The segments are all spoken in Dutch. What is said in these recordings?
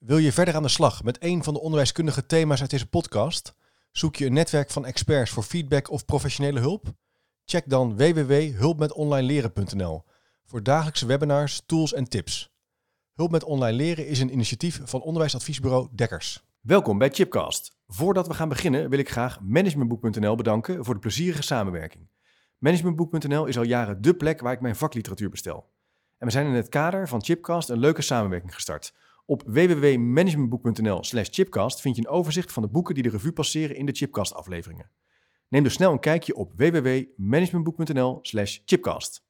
Wil je verder aan de slag met een van de onderwijskundige thema's uit deze podcast? Zoek je een netwerk van experts voor feedback of professionele hulp? Check dan www.hulpmetonlineleren.nl voor dagelijkse webinars, tools en tips. Hulp met online leren is een initiatief van onderwijsadviesbureau Dekkers. Welkom bij Chipcast. Voordat we gaan beginnen wil ik graag managementboek.nl bedanken voor de plezierige samenwerking. Managementboek.nl is al jaren dé plek waar ik mijn vakliteratuur bestel. En we zijn in het kader van Chipcast een leuke samenwerking gestart. Op www.managementboek.nl slash chipcast vind je een overzicht van de boeken die de revue passeren in de Chipcast afleveringen. Neem dus snel een kijkje op www.managementboek.nl slash chipcast.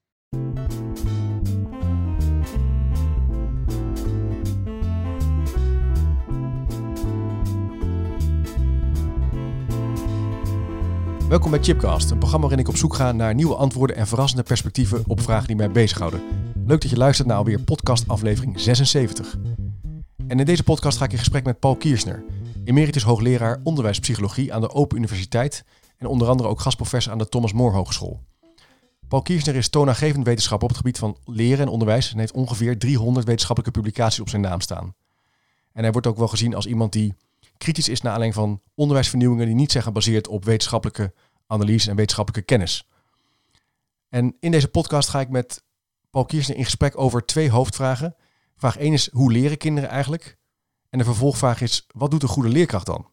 Welkom bij Chipcast, een programma waarin ik op zoek ga naar nieuwe antwoorden en verrassende perspectieven op vragen die mij bezighouden. Leuk dat je luistert naar alweer podcast aflevering 76. En in deze podcast ga ik in gesprek met Paul Kiersner, emeritus hoogleraar onderwijspsychologie aan de Open Universiteit en onder andere ook gastprofessor aan de Thomas More Hogeschool. Paul Kiersner is toonaangevend wetenschapper op het gebied van leren en onderwijs en heeft ongeveer 300 wetenschappelijke publicaties op zijn naam staan. En hij wordt ook wel gezien als iemand die kritisch is naar aanleiding van onderwijsvernieuwingen die niet zijn gebaseerd op wetenschappelijke analyse en wetenschappelijke kennis. En in deze podcast ga ik met Paul Kiersner in gesprek over twee hoofdvragen. Vraag 1 is, hoe leren kinderen eigenlijk? En de vervolgvraag is, wat doet een goede leerkracht dan?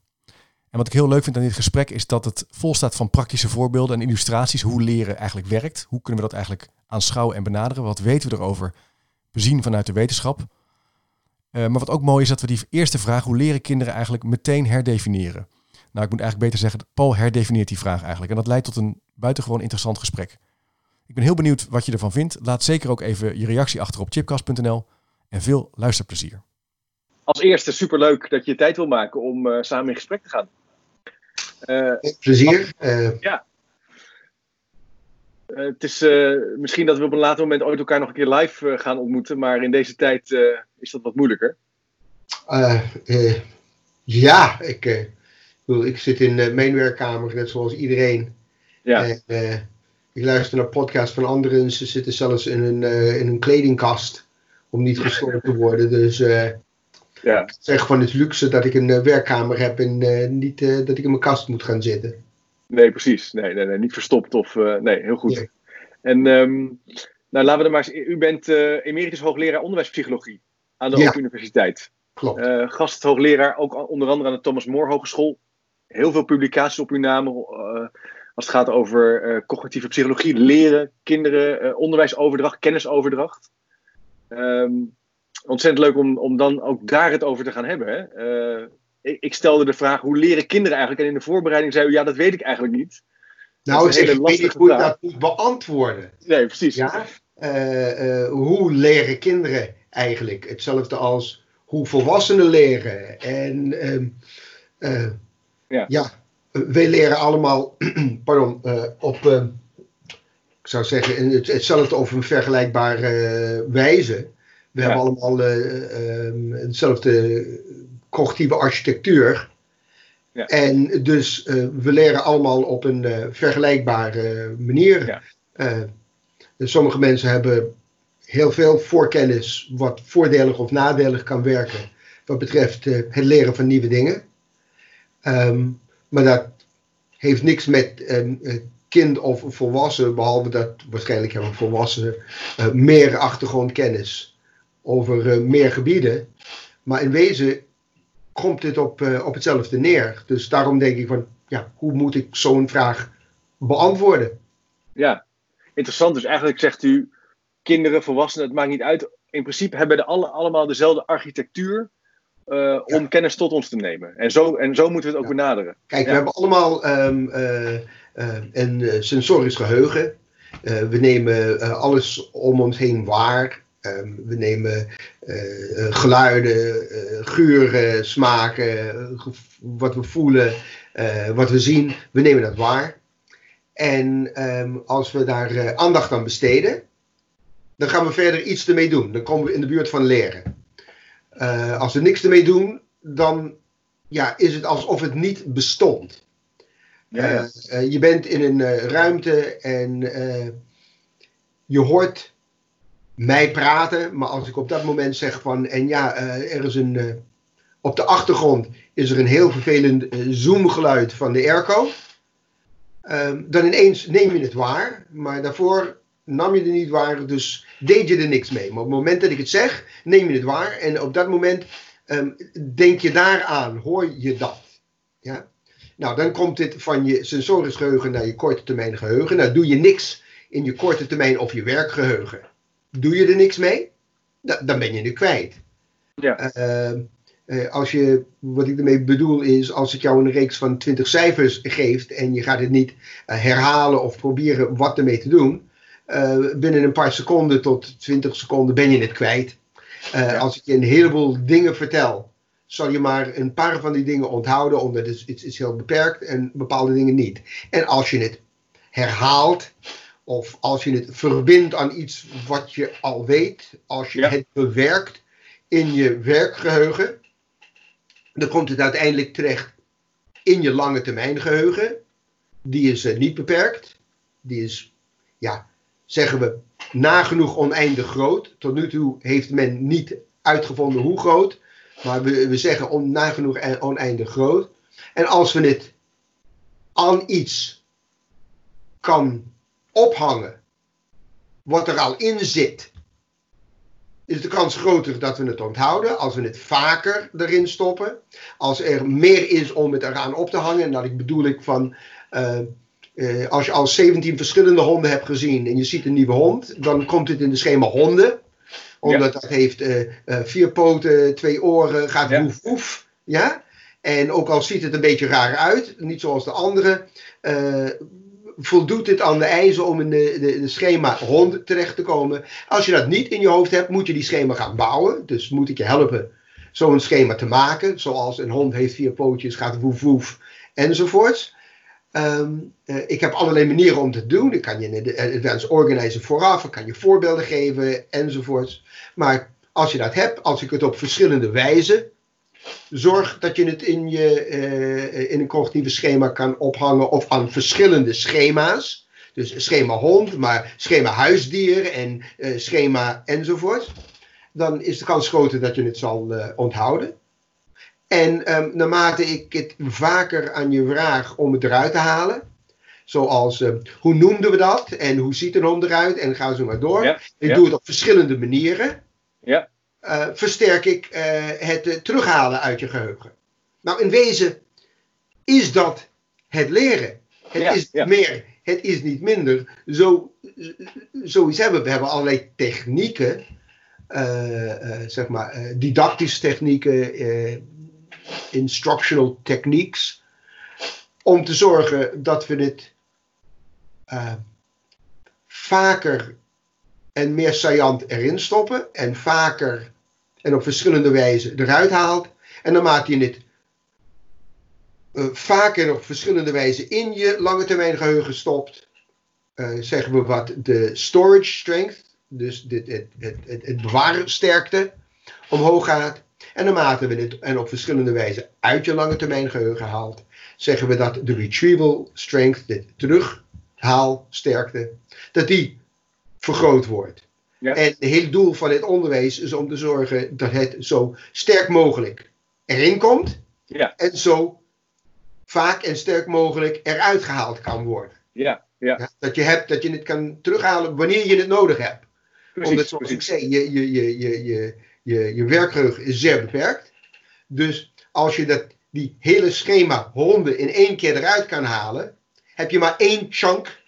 En wat ik heel leuk vind aan dit gesprek is dat het vol staat van praktische voorbeelden en illustraties hoe leren eigenlijk werkt. Hoe kunnen we dat eigenlijk aanschouwen en benaderen? Wat weten we erover bezien vanuit de wetenschap? Uh, maar wat ook mooi is dat we die eerste vraag, hoe leren kinderen eigenlijk, meteen herdefiniëren. Nou, ik moet eigenlijk beter zeggen, Paul herdefinieert die vraag eigenlijk. En dat leidt tot een buitengewoon interessant gesprek. Ik ben heel benieuwd wat je ervan vindt. Laat zeker ook even je reactie achter op chipcast.nl en veel luisterplezier. Als eerste superleuk dat je tijd wil maken om uh, samen in gesprek te gaan. Uh, plezier. Uh, ja. het is misschien dat we op een later moment ooit elkaar nog een keer live gaan ontmoeten, maar in deze tijd is dat wat moeilijker. ja, ik, ik zit in mijn werkkamer net zoals iedereen. Ja. En, ik luister naar podcasts van anderen. Ze zitten zelfs in een, in een kledingkast om niet gestoord te worden. Dus uh, ja. ik zeg van het luxe dat ik een uh, werkkamer heb en uh, niet dat ik in mijn kast moet gaan zitten. Nee, precies. Nee, nee, nee niet verstopt of nee, heel goed. Nee. En um, nou, laten we er maar eens. U bent emeritus hoogleraar onderwijspsychologie aan de ja. Open Universiteit. Klopt. gasthoogleraar ook onder andere aan de Thomas More Hogeschool. Heel veel publicaties op uw naam als het gaat over cognitieve psychologie, leren, kinderen, onderwijsoverdracht, kennisoverdracht. Um, ontzettend leuk om, om dan ook daar het over te gaan hebben. Hè? Uh, ik, ik, stelde de vraag, hoe leren kinderen eigenlijk? En in de voorbereiding zei u, ja, dat weet ik eigenlijk niet. Nou, ik weet niet hoe je dat moet beantwoorden. Nee, precies. Ja? Uh, uh, hoe leren kinderen eigenlijk? Hetzelfde als hoe volwassenen leren. En um, ja. ja, wij leren allemaal pardon, op ik zou zeggen, hetzelfde over een vergelijkbare uh, wijze. We hebben allemaal uh, um, hetzelfde cognitieve architectuur. Ja. En dus we leren allemaal op een vergelijkbare manier. Ja. Dus sommige mensen hebben heel veel voorkennis wat voordelig of nadelig kan werken wat betreft het leren van nieuwe dingen. Um, maar dat heeft niks met um, kind of volwassen, behalve dat waarschijnlijk hebben volwassenen uh, meer achtergrondkennis over uh, meer gebieden. Maar in wezen komt dit op, uh, op hetzelfde neer. Dus daarom denk ik van, ja, hoe moet ik zo'n vraag beantwoorden? Ja, interessant. Dus eigenlijk zegt u, kinderen, volwassenen, het maakt niet uit. In principe hebben de alle, allemaal dezelfde architectuur uh, om kennis tot ons te nemen. En zo, en zo moeten we het ook ja. benaderen. Kijk, ja. we hebben allemaal um, uh, uh, een sensorisch geheugen. we nemen alles om ons heen waar. Um, we nemen geluiden, geuren, smaken, wat we voelen, wat we zien. We nemen dat waar. En um, als we daar aandacht aan besteden, dan gaan we verder iets ermee doen. Dan komen we in de buurt van leren. Als we niks ermee doen, dan ja, is het alsof het niet bestond. Ja. Uh, uh, je bent in een ruimte en je hoort mij praten, maar als ik op dat moment zeg van, en ja, er is een op de achtergrond is er een heel vervelend zoomgeluid van de airco. Um, dan ineens neem je het waar, maar daarvoor nam je het niet waar, dus deed je er niks mee. Maar op het moment dat ik het zeg, neem je het waar en op dat moment um, denk je daaraan, hoor je dat. Ja? Nou, dan komt dit van je sensorisch geheugen naar je korte termijn geheugen. Nou, doe je niks in je korte termijn of je werkgeheugen. Doe je er niks mee, dan ben je het kwijt. Ja. Uh, uh, als je, wat ik ermee bedoel is, als ik jou een reeks van 20 cijfers geeft en je gaat het niet uh, herhalen of proberen wat ermee te doen, uh, binnen een paar seconden tot 20 seconden ben je het kwijt. Ja. Als ik je een heleboel dingen vertel, zal je maar een paar van die dingen onthouden, omdat het is, is heel beperkt en bepaalde dingen niet. En als je het herhaalt, of als je het verbindt aan iets wat je al weet, als je ja. het bewerkt in je werkgeheugen, dan komt het uiteindelijk terecht in je lange termijn geheugen. Die is uh, niet beperkt. Die is, ja, zeggen we, nagenoeg oneindig groot. Tot nu toe heeft men niet uitgevonden hoe groot. Maar we, we zeggen on, nagenoeg oneindig groot. En als we het aan iets kan ophangen, wat er al in zit, is de kans groter dat we het onthouden. Als we het vaker erin stoppen. Als er meer is om het eraan op te hangen. En dat bedoel ik van. Uh, uh, als je al 17 verschillende honden hebt gezien en je ziet een nieuwe hond, dan komt het in de schema honden. Omdat dat heeft uh, vier poten, twee oren, gaat ja. woef woef. Ja? En ook al ziet het een beetje raar uit, niet zoals de andere, voldoet dit aan de eisen om in de, de, de, schema hond terecht te komen. Als je dat niet in je hoofd hebt, moet je die schema gaan bouwen. Dus moet ik je helpen zo'n schema te maken. Zoals een hond heeft vier pootjes, gaat woef woef enzovoorts. Um, uh, ik heb allerlei manieren om te doen. Ik kan je de advanced organizer vooraf, ik kan je voorbeelden geven enzovoorts. Maar als je dat hebt, als ik het op verschillende wijzen Zorg dat je het in, je, uh, in een cognitieve schema kan ophangen of aan verschillende schema's. Dus schema hond, maar schema huisdier en schema enzovoort. Dan is de kans groter dat je het zal onthouden. En um, naarmate ik het vaker aan je vraag om het eruit te halen. Zoals, uh, hoe noemden we dat? En hoe ziet een hond eruit? En ga zo maar door. Ja, ik ja. doe het op verschillende manieren. Ja uh, versterk ik uh, het uh, terughalen uit je geheugen. Nou, in wezen is dat het leren. Het ja, is meer, het is niet minder. Zo, zoiets hebben we. hebben allerlei technieken, zeg maar, didactische technieken, instructional techniques, om te zorgen dat we het vaker en meer saillant erin stoppen en vaker en op verschillende wijzen eruit haalt. En dan maak je het uh, vaker op verschillende wijzen in je lange termijn geheugen stopt. Uh, zeggen we wat de storage strength, dus dit, het, het, het, het bewaarsterkte, omhoog gaat. En naarmate we het en op verschillende wijzen uit je lange termijn geheugen haalt, zeggen we dat de retrieval strength, de terughaalsterkte, dat die vergroot wordt. Ja. En het hele doel van het onderwijs is om te zorgen dat het zo sterk mogelijk erin komt. Ja. En zo vaak en sterk mogelijk eruit gehaald kan worden. Ja, ja. ja dat, je hebt, dat je het kan terughalen wanneer je het nodig hebt. Precies, Omdat, zoals precies. ik zei, je, je, je, je, je, je, je werkgeheugen is zeer beperkt. Dus als je dat, die hele schema honden in één keer eruit kan halen, heb je maar één chunk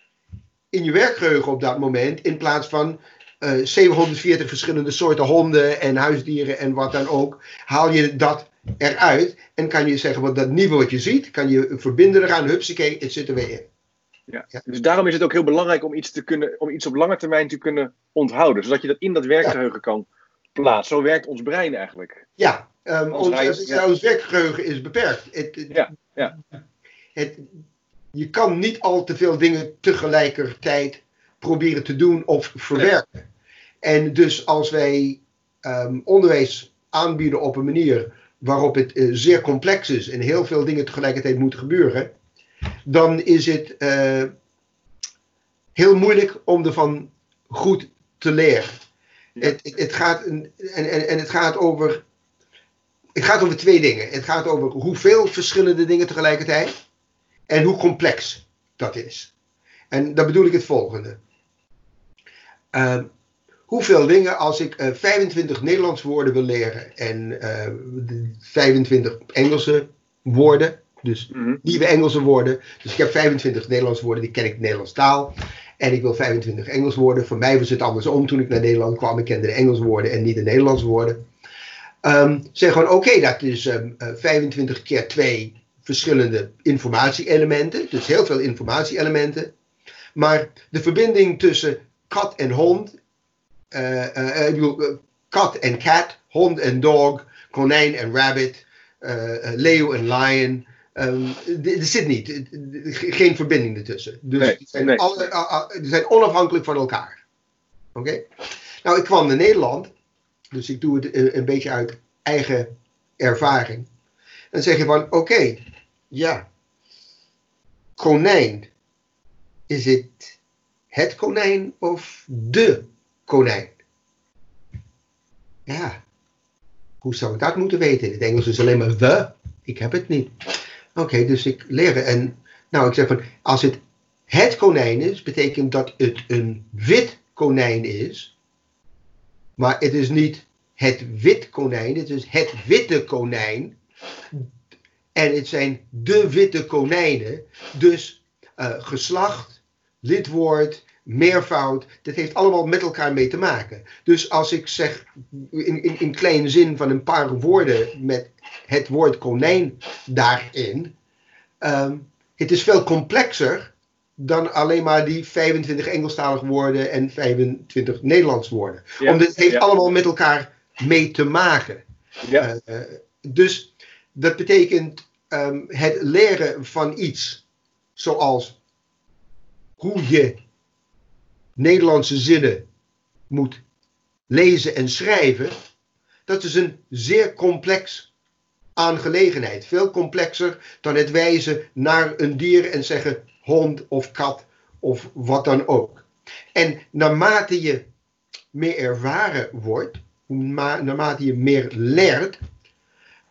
in je werkgeheugen op dat moment. In plaats van uh, eh, 740 verschillende soorten honden en huisdieren en wat dan ook. Haal je dat eruit en kan je zeggen, wat dat nieuwe wat je ziet, kan je verbinden eraan, hupsakee, het zit er weer in. Ja. ja. Dus daarom is het ook heel belangrijk om iets, te kunnen, om iets op lange termijn te kunnen onthouden. Zodat je dat in dat werkgeheugen ja. kan plaatsen. Zo werkt ons brein eigenlijk. Ja, um, ons, ons, ja. ons werkgeheugen is beperkt. Het, ja, ja. Het, je kan niet al te veel dingen tegelijkertijd proberen te doen of verwerken. En dus als wij um, onderwijs aanbieden op een manier waarop het uh, zeer complex is en heel veel dingen tegelijkertijd moeten gebeuren, dan is het uh, heel moeilijk om ervan goed te leren. Het, het, het, gaat, en, en, en het gaat over het gaat over twee dingen. Het gaat over hoeveel verschillende dingen tegelijkertijd en hoe complex dat is. En dan bedoel ik het volgende. Uh, hoeveel dingen als ik uh, eh, 25 Nederlands woorden wil leren en uh, eh, 25 Engelse woorden, dus mhm. nieuwe Engelse woorden. Dus ik heb 25 Nederlandse woorden, die ken ik de Nederlandse taal. En ik wil 25 Engels woorden. Voor mij was het andersom toen ik naar Nederland kwam. Ik kende de Engelse woorden en niet de Nederlandse woorden. Um, zeg gewoon, oké, dat is um, uh, 25 keer 2 verschillende informatie-elementen. Dus heel veel informatie-elementen. Maar de verbinding tussen kat en hond, uh, uh, ik kat en cat, hond en dog, konijn en rabbit, leeuw en lion. Um, er zit niet, geen verbinding ertussen. Dus nee, zijn nee. alle, die zijn onafhankelijk van elkaar. Oké? Nou, ik kwam naar Nederland, dus ik doe het een beetje uit eigen ervaring. Dan zeg je van, oké, ja, konijn. Is het het konijn of de konijn? Ja, hoe zou ik dat moeten weten? In het Engels is alleen maar the. Ik heb het niet. Oké, dus ik leer. En nou, ik zeg van, als het het konijn is, betekent dat het een wit konijn is. Maar het is niet het wit konijn, het is het witte konijn. En het zijn de witte konijnen. Dus uh, geslacht, lidwoord, meervoud, dat heeft allemaal met elkaar mee te maken. Dus als ik zeg in, in, in kleine zin van een paar woorden met het woord konijn daarin, um, het is veel complexer dan alleen maar die 25 Engelstalige woorden en 25 Nederlands woorden. Omdat het heeft allemaal met elkaar mee te maken. Ja. Uh, dus dat betekent um, het leren van iets, zoals hoe je Nederlandse zinnen moet lezen en schrijven, dat is een zeer complex aangelegenheid. Veel complexer dan het wijzen naar een dier en zeggen hond of kat of wat dan ook. En naarmate je meer ervaren wordt, naarmate je meer leert,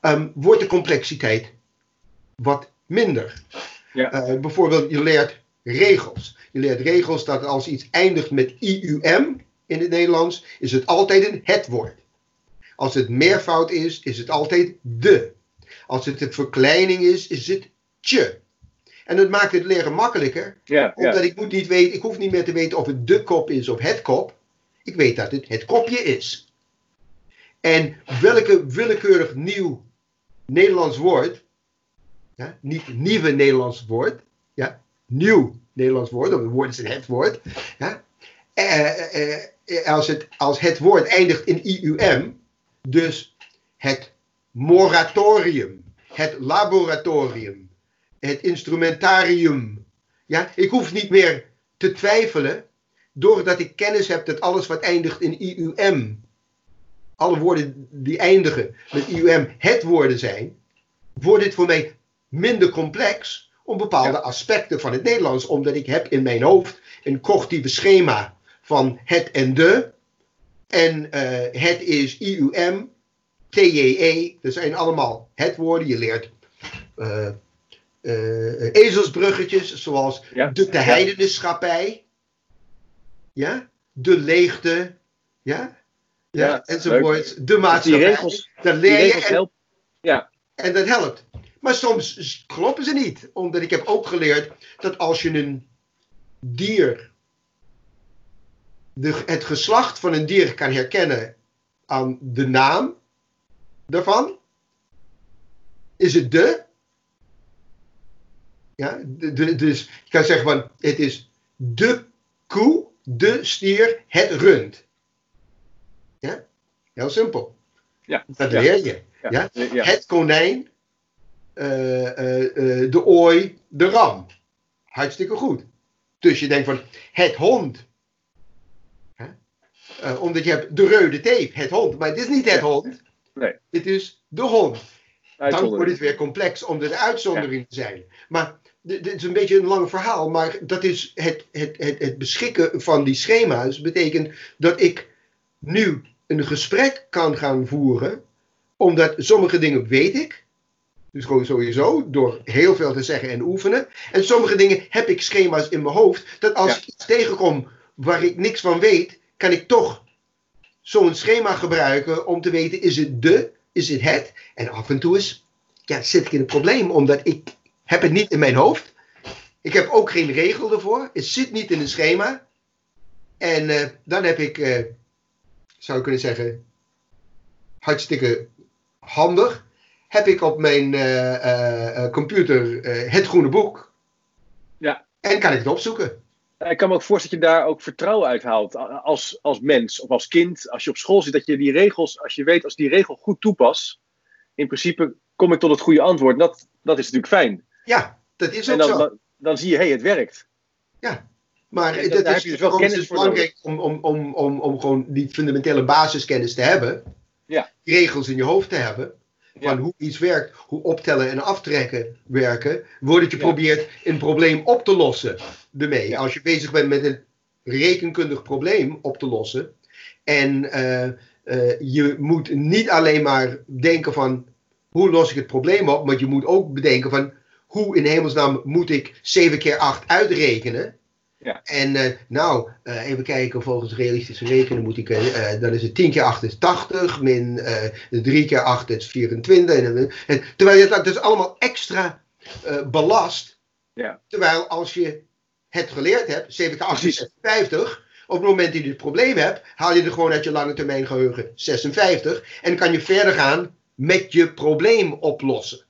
um, wordt de complexiteit wat minder. Ja. Uh, bijvoorbeeld, je leert regels. Je leert regels dat als iets eindigt met IUM in het Nederlands, is het altijd een het woord. Als het meervoud is, is het altijd de. Als het een verkleining is, is het tje. En dat maakt het leren makkelijker. Omdat ik moet niet weten, ik hoef niet meer te weten of het de kop is of het kop. Ik weet dat het het kopje is. En welke willekeurig nieuw Nederlands woord, ja, niet nieuwe Nederlands woord, ja, nieuw Nederlands woord, of het woord is het woord. Ja, eh, eh, als, het, als het woord eindigt in IUM, dus het moratorium, het laboratorium, het instrumentarium. Ja, ik hoef niet meer te twijfelen, doordat ik kennis heb dat alles wat eindigt in IUM, alle woorden die eindigen met IUM het woorden zijn, wordt het voor mij minder complex om bepaalde aspecten van het Nederlands, omdat ik heb in mijn hoofd een cognitieve schema van het en de. En uh, het is IUM, TJE, dat zijn allemaal het woorden. Je leert uh, uh, ezelsbruggetjes, zoals ja. de te ja, de leegte, ja, ja, ja enzovoort, de maatschappij. Die regels, dat leer je en, ja. en dat helpt. Maar soms kloppen ze niet, omdat ik heb ook geleerd dat als je een dier, de, het geslacht van een dier kan herkennen aan de naam daarvan, is het de. Ja, de, dus je kan zeggen van het is de koe, de stier, het rund. Ja, heel simpel. Ja, dat leer je. Ja. ja. Het konijn, de ooi, de ram. Hartstikke goed. Dus je denkt van het hond. Omdat je hebt de rode tape, het hond. Maar het is niet het hond. Nee. Het is de hond. Dan wordt het weer complex om de uitzondering te zijn. Maar dit is een beetje een lang verhaal. Maar dat is het, het, het, het beschikken van die schema's. betekent dat ik nu een gesprek kan gaan voeren Omdat sommige dingen weet ik. Dus gewoon sowieso, door heel veel te zeggen en oefenen. En sommige dingen heb ik schema's in mijn hoofd. Dat als ik iets tegenkom waar ik niks van weet, kan ik toch zo'n schema gebruiken om te weten, is het de, is het het? En af en toe is, ja, zit ik in een probleem, omdat ik heb het niet in mijn hoofd. Ik heb ook geen regel ervoor. Het zit niet in een schema. En uh, dan heb ik, uh, zou ik kunnen zeggen, hartstikke handig. Heb ik op mijn uh, computer het groene boek. Ja. En kan ik het opzoeken. Ik kan me ook voorstellen dat je daar ook vertrouwen uit haalt als, als mens of als kind. Als je op school zit, dat je die regels, als je weet, als die regel goed toepast, in principe kom ik tot het goede antwoord. Dat, dat is natuurlijk fijn. Ja, dat is ook en dan, zo. Dan, dan zie je, hé, hey, het werkt. Ja, maar en dat is, dus wel is belangrijk om, om, om, om, om gewoon die fundamentele basiskennis te hebben. Ja. Regels in je hoofd te hebben. Van ja. hoe iets werkt, hoe optellen en aftrekken werken. Voordat je ja. probeert een probleem op te lossen ermee. Ja. Als je bezig bent met een rekenkundig probleem op te lossen. En uh, uh, je moet niet alleen maar denken van hoe los ik het probleem op. Maar je moet ook bedenken van hoe in hemelsnaam moet ik 7 keer 8 uitrekenen. Ja. En uh, nou, uh, even kijken, volgens realistische rekenen moet ik, uh, dan is het 10 keer 8 is 80, min 3 keer 8 is 24. En, en, terwijl je dat dus allemaal extra belast. Ja. Terwijl als je het geleerd hebt, 7 keer 8 is 50. Op het moment dat je het probleem hebt, haal je er gewoon uit je lange termijn geheugen 56. En kan je verder gaan met je probleem oplossen.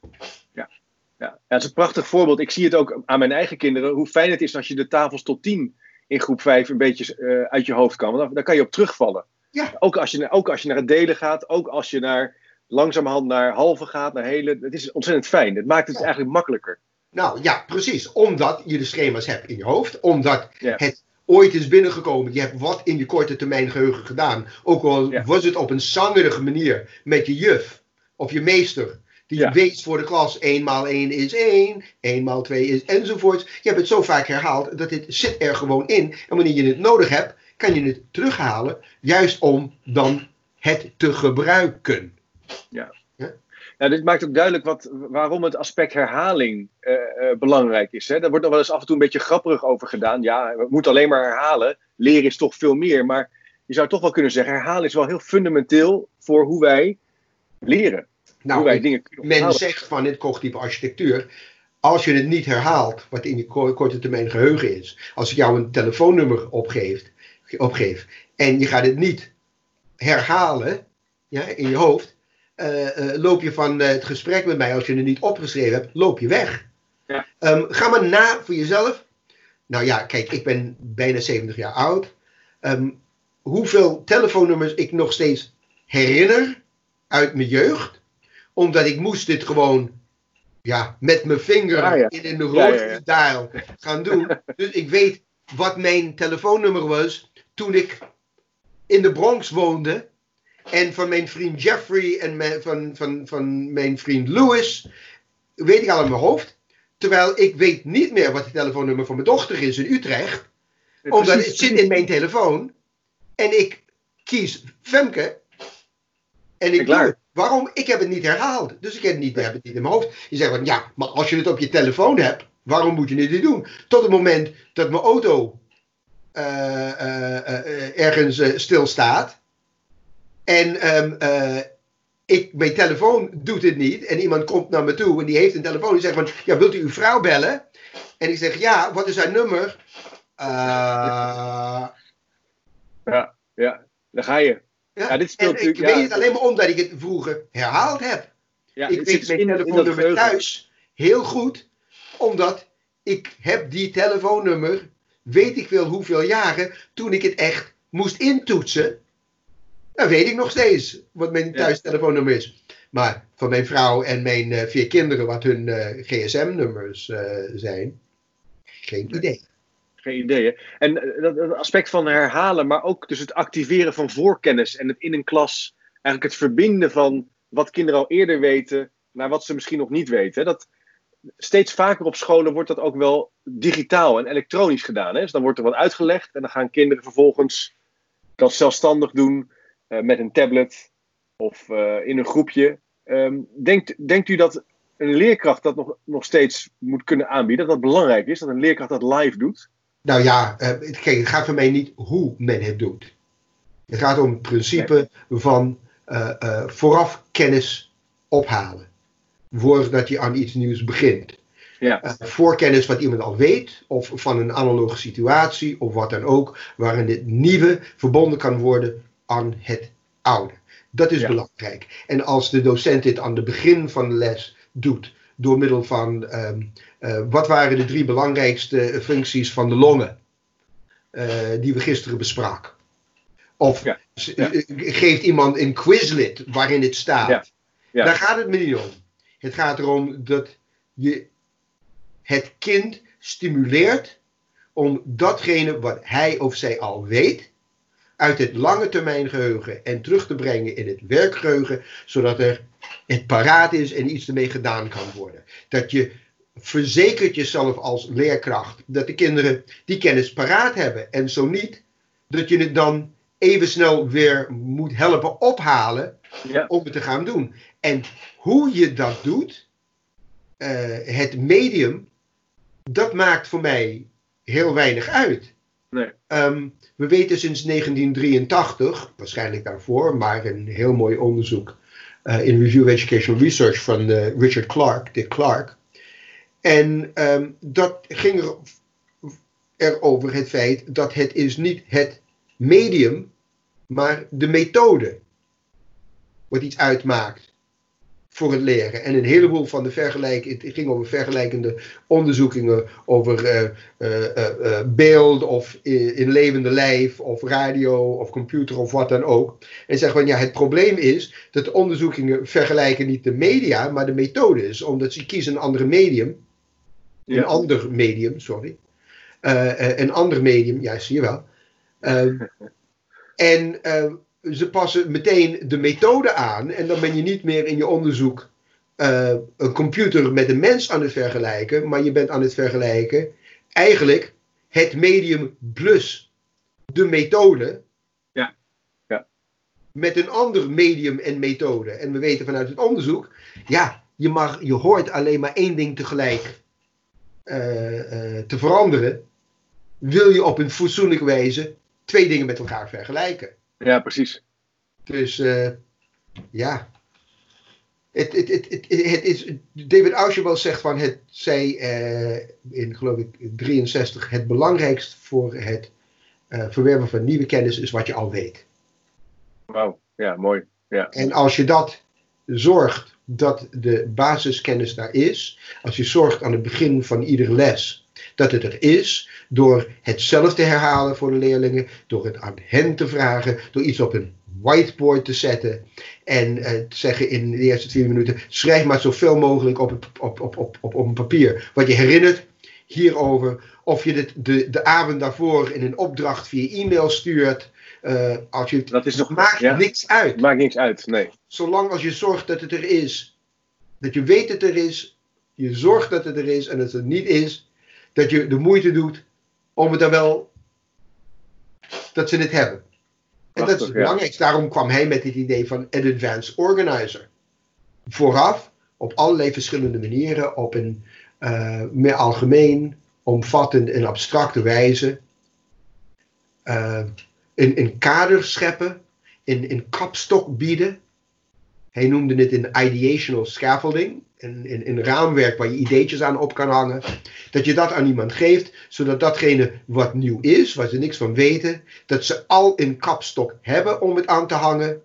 Ja, dat is een prachtig voorbeeld. Ik zie het ook aan mijn eigen kinderen. Hoe fijn het is als je de tafels tot 10 in groep 5 een beetje uh, uit je hoofd kan. Want dan, kan je op terugvallen. Ja. Ook, als je, ook als je naar het delen gaat. Ook als je naar, langzamerhand naar halve gaat. Naar hele. Het is ontzettend fijn. Het maakt het ja. eigenlijk makkelijker. Nou ja, precies. Omdat je de schema's hebt in je hoofd. Omdat ja. het ooit is binnengekomen. Je hebt wat in je korte termijn geheugen gedaan. Ook al was het op een zangerige manier met je juf of je meester. Die ja. weet voor de klas 1 maal 1 is 1, 1 maal 2 is enzovoort. Je hebt het zo vaak herhaald dat dit zit er gewoon in. En wanneer je het nodig hebt, kan je het terughalen. Juist om dan het te gebruiken. Ja. ja? Nou, dit maakt ook duidelijk wat, waarom het aspect herhaling uh, uh, belangrijk is. Hè? Daar wordt nog wel eens af en toe een beetje grapperig over gedaan. Ja, we moeten alleen maar herhalen. Leren is toch veel meer. Maar je zou toch wel kunnen zeggen, herhalen is wel heel fundamenteel voor hoe wij leren. Nou, wij dingen men zegt van in cognitieve architectuur, als je het niet herhaalt, wat in je korte termijn geheugen is, als ik jou een telefoonnummer opgeef, opgeef en je gaat het niet herhalen ja, in je hoofd, uh, uh, loop je van uh, het gesprek met mij, als je het niet opgeschreven hebt, loop je weg. Ja. Um, ga maar na voor jezelf. Nou ja, kijk, ik ben bijna 70 jaar oud. Um, hoeveel telefoonnummers ik nog steeds herinner uit mijn jeugd omdat ik moest dit gewoon ja, met mijn vinger ja. in een rood dial gaan doen. Dus ik weet wat mijn telefoonnummer was toen ik in de Bronx woonde. En van mijn vriend Jeffrey en mijn, van, van, van mijn vriend Louis weet ik al in mijn hoofd. Terwijl ik weet niet meer wat het telefoonnummer van mijn dochter is in Utrecht. Ja, omdat precies, het zit in mijn telefoon. En ik kies Femke. En ik doe het. Waarom? Ik heb het niet herhaald. Dus ik heb het niet, heb het niet in mijn hoofd. Je zegt van ja, maar als je het op je telefoon hebt, waarom moet je het niet doen? Tot het moment dat mijn auto uh, uh, uh, ergens stilstaat. En um, ik, mijn telefoon doet het niet. En iemand komt naar me toe en die heeft een telefoon. Die zegt van ja, wilt u uw vrouw bellen? En ik zeg ja, wat is haar nummer? ja, ja, daar ga je. Ja, dit speelt en ik weet het alleen maar omdat ik het vroeger herhaald heb. Ja, ik weet mijn telefoonnummer thuis heel goed, omdat ik heb die telefoonnummer, weet ik wel hoeveel jaren, toen ik het echt moest intoetsen, dan weet ik nog steeds wat mijn thuistelefoonnummer is. Maar van mijn vrouw en mijn uh, vier kinderen, wat hun uh, gsm-nummers uh, zijn, geen idee geen idee. En dat, aspect van herhalen, maar ook dus het activeren van voorkennis en het in een klas, eigenlijk het verbinden van wat kinderen al eerder weten naar wat ze misschien nog niet weten. Dat, steeds vaker op scholen wordt dat ook wel digitaal en elektronisch gedaan. Hè? Dus dan wordt er wat uitgelegd en dan gaan kinderen vervolgens dat zelfstandig doen uh, met een tablet of uh, in een groepje. Ehm, denkt, denkt u dat een leerkracht dat nog, nog steeds moet kunnen aanbieden? Dat dat belangrijk is, dat een leerkracht dat live doet? Nou ja, kijk, het gaat voor mij niet hoe men het doet. Het gaat om het principe van uh, uh, vooraf kennis ophalen. Voordat je aan iets nieuws begint. Ja. Uh, voorkennis wat iemand al weet, of van een analoge situatie, of wat dan ook, waarin het nieuwe verbonden kan worden aan het oude. Dat is belangrijk. En als de docent dit aan het begin van de les doet, door middel van um, uh, wat waren de drie belangrijkste functies van de longen, uh, die we gisteren bespraken. Of ja. Ja. geeft iemand een quizlet waarin het staat. Daar gaat het me niet om. Het gaat erom dat je het kind stimuleert om datgene wat hij of zij al weet, uit het lange termijn geheugen en terug te brengen in het werkgeheugen, zodat er het paraat is en iets ermee gedaan kan worden. Dat je verzekert jezelf als leerkracht dat de kinderen die kennis paraat hebben en zo niet, dat je het dan even snel weer moet helpen ophalen ja. om het te gaan doen. En hoe je dat doet, uh, het medium, dat maakt voor mij heel weinig uit. Nee. Um, we weten sinds 1983, waarschijnlijk daarvoor, maar een heel mooi onderzoek uh, in Review Educational Research van uh, Richard Clark, Dick Clark. En um, dat ging er, er over het feit dat het is niet het medium, maar de methode wat iets uitmaakt voor het leren. En een heleboel van de vergelijkingen, het ging over vergelijkende onderzoekingen over uh, uh, uh, beeld of in levende lijf of radio of computer of wat dan ook. En zeggen van ja, het probleem is dat de onderzoekingen vergelijken niet de media, maar de methode is, omdat ze kiezen een andere medium. Een ja. ander medium, sorry. een ander medium, ja, zie je wel. en ze passen meteen de methode aan en dan ben je niet meer in je onderzoek uh, een computer met een mens aan het vergelijken, maar je bent aan het vergelijken eigenlijk het medium plus de methode ja. Ja. met een ander medium en methode. En we weten vanuit het onderzoek, ja, je, mag, je hoort alleen maar één ding tegelijk uh, uh, te veranderen. Wil je op een fatsoenlijke wijze twee dingen met elkaar vergelijken? Ja, precies. Dus uh, ja. Het, het, het, het, is, David Auschwitz zegt van het zij uh, in geloof ik 63 het belangrijkst voor het uh, verwerven van nieuwe kennis is wat je al weet. Wauw, ja, mooi. Ja. En als je dat zorgt dat de basiskennis daar is, als je zorgt aan het begin van iedere les dat het er is, door het zelf te herhalen voor de leerlingen, door het aan hen te vragen, door iets op een whiteboard te zetten en uh, te zeggen in de eerste 20 minuten: schrijf maar zoveel mogelijk op, op, op, op, op, op een papier wat je herinnert hierover. Of je het de, de avond daarvoor in een opdracht via e-mail stuurt. Uh, als je, dat is nog, maakt ja, niks uit. Maakt niks uit, nee. Zolang als je zorgt dat het er is, dat je weet dat het er is, je zorgt dat het er is en dat het er niet is, dat je de moeite doet om het dan wel, dat ze het hebben. En dat is het belangrijkste. Daarom kwam hij met het idee van een advanced organizer. Vooraf, op allerlei verschillende manieren, op een uh, meer algemeen, omvattend en abstracte wijze. Uh, een, een kader scheppen, een, een kapstok bieden. Hij noemde het een ideational scaffolding een, een, raamwerk waar je ideetjes aan op kan hangen. Dat je dat aan iemand geeft, zodat datgene wat nieuw is, waar ze niks van weten, dat ze al een kapstok hebben om het aan te hangen,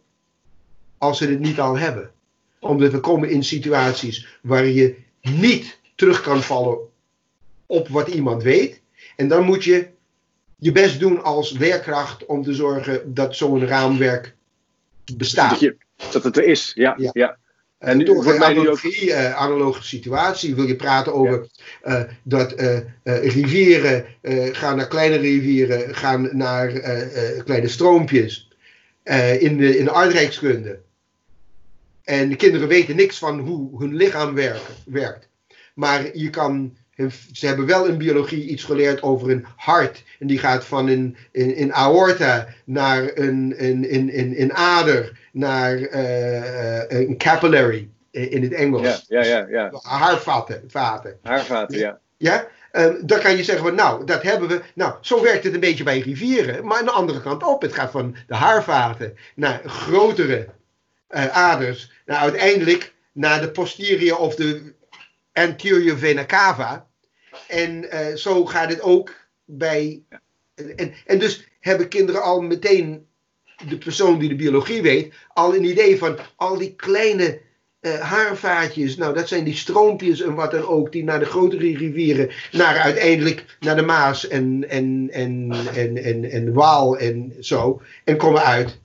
als ze het niet al hebben. Omdat we komen in situaties waar je niet terug kan vallen op wat iemand weet. En dan moet je je best doen als leerkracht om te zorgen dat zo'n raamwerk bestaat. Dat het er is, ja. ja. ja. En nu wordt mij analogie, ook... uh, analoge situatie. Wil je praten over ja. uh, dat uh, rivieren gaan naar kleine rivieren, gaan naar kleine stroompjes in, de, in de aardrijkskunde. En de kinderen weten niks van hoe hun lichaam werkt. Maar je kan ze hebben wel in biologie iets geleerd over een hart. En die gaat van een, een, een aorta naar een, een, een, ader, naar uh, een capillary in het Engels. Ja, ja, ja. ja. Haarvaten. Vaten. Haarvaten, ja. Ja, um, dan kan je zeggen, van, nou, dat hebben we. Nou, zo werkt het een beetje bij rivieren. Maar aan de andere kant op. Het gaat van de haarvaten naar grotere uh, aders. Nou, uiteindelijk naar de posterior of de anterior vena cava. En uh, zo gaat het ook bij. En, en dus hebben kinderen al meteen, de persoon die de biologie weet, al een idee van al die kleine uh, haarvaatjes. Nou, dat zijn die stroompjes en wat dan ook, die naar de grotere rivieren, naar uiteindelijk naar de Maas en, en, en, en, en, en Waal en zo. En komen uit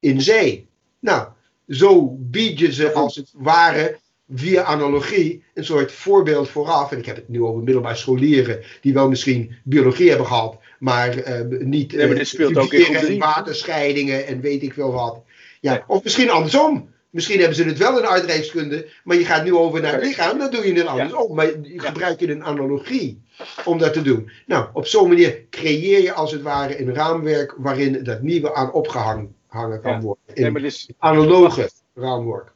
in zee. Nou, zo bied je ze als het ware via analogie een soort voorbeeld vooraf. En ik heb het nu over middelbare scholieren die wel misschien biologie hebben gehad, maar uh, niet nee, maar dit speelt ook in waterscheidingen en weet ik veel wat. Ja, Of misschien andersom. Misschien hebben ze het wel in aardrijkskunde, maar je gaat nu over naar het lichaam, dan doe je het andersom. Ja. Maar je gebruik je een analogie om dat te doen. Nou, op zo'n manier creëer je als het ware een raamwerk waarin dat nieuwe aan opgehangen kan worden. In nee, is... analoge raamwerk.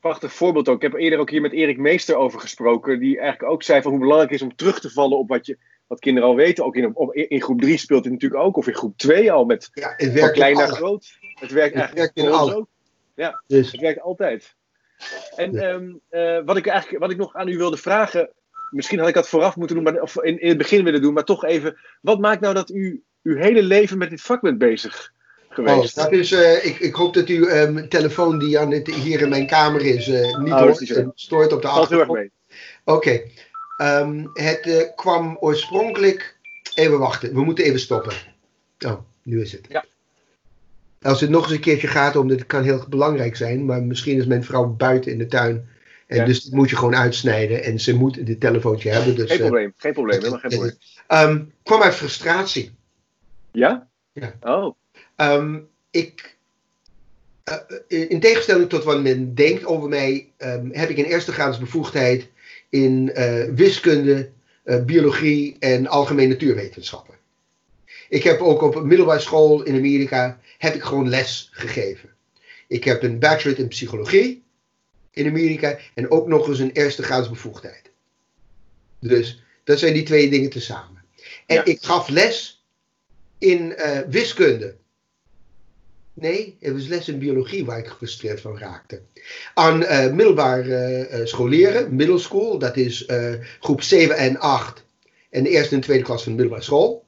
Prachtig voorbeeld ook. Ik heb eerder ook hier met Erik Meester over gesproken, die eigenlijk ook zei van hoe belangrijk het is om terug te vallen op wat, je, wat kinderen al weten. Ook in, op, in groep 3 speelt het natuurlijk ook, of in groep 2 al, met ja, het werkt van klein naar groot. Het werkt het eigenlijk werkt in alles. Ja, dus. het werkt altijd. En ehm, eh, wat, ik eigenlijk, wat ik nog aan u wilde vragen, misschien had ik dat vooraf moeten doen, maar, of in, in het begin willen doen, maar toch even. Wat maakt nou dat u uw hele leven met dit vak bent bezig geweest? Oh, dat is, uh, ik, ik hoop dat uw um, telefoon die aan hier in mijn kamer is, uh, niet oh, hoort, stoort op de achtergrond. Oké. Okay. Um, het kwam oorspronkelijk. Even wachten, we moeten even stoppen. Oh, nu is het. Ja. Als het nog eens een keertje gaat, omdat het kan heel belangrijk zijn, maar misschien is mijn vrouw buiten in de tuin. En dus dat moet je gewoon uitsnijden. En ze moet dit telefoontje hebben. Dus, geen eh, probleem, geen probleem, helemaal geen probleem. Um, kwam uit frustratie. Ja? Ja. Oh. Um, ik, uh, in tegenstelling tot wat men denkt over mij, um, heb ik een eerste graads bevoegdheid in uh, wiskunde, biologie en algemene natuurwetenschappen. Ik heb ook op een middelbare school in Amerika heb ik gewoon les gegeven. Ik heb een bachelor in psychologie in Amerika en ook nog eens een eerste graads bevoegdheid. Dus dat zijn die twee dingen tezamen. En ik gaf les in uh, wiskunde. Nee, het was les in biologie waar ik gefrustreerd van raakte. Aan uh, middelbare uh, scholieren, middle school, dat is groep 7 en 8 en de eerste en tweede klas van de middelbare school.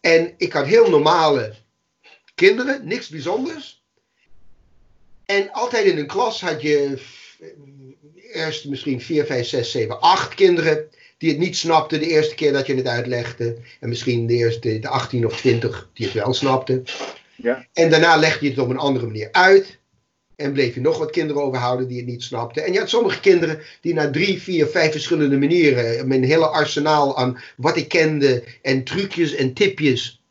En ik had heel normale kinderen, niks bijzonders. En altijd in een klas had je eerst misschien 4, 5, 6, 7, 8 kinderen die het niet snapten de eerste keer dat je het uitlegde. En misschien de eerste de 18 of 20 die het wel snapten. Ja. En daarna legde je het op een andere manier uit. En bleef je nog wat kinderen overhouden die het niet snapten. En je had sommige kinderen die na drie, vier, vijf verschillende manieren. met een hele arsenaal aan wat ik kende. en trucjes en tipjes.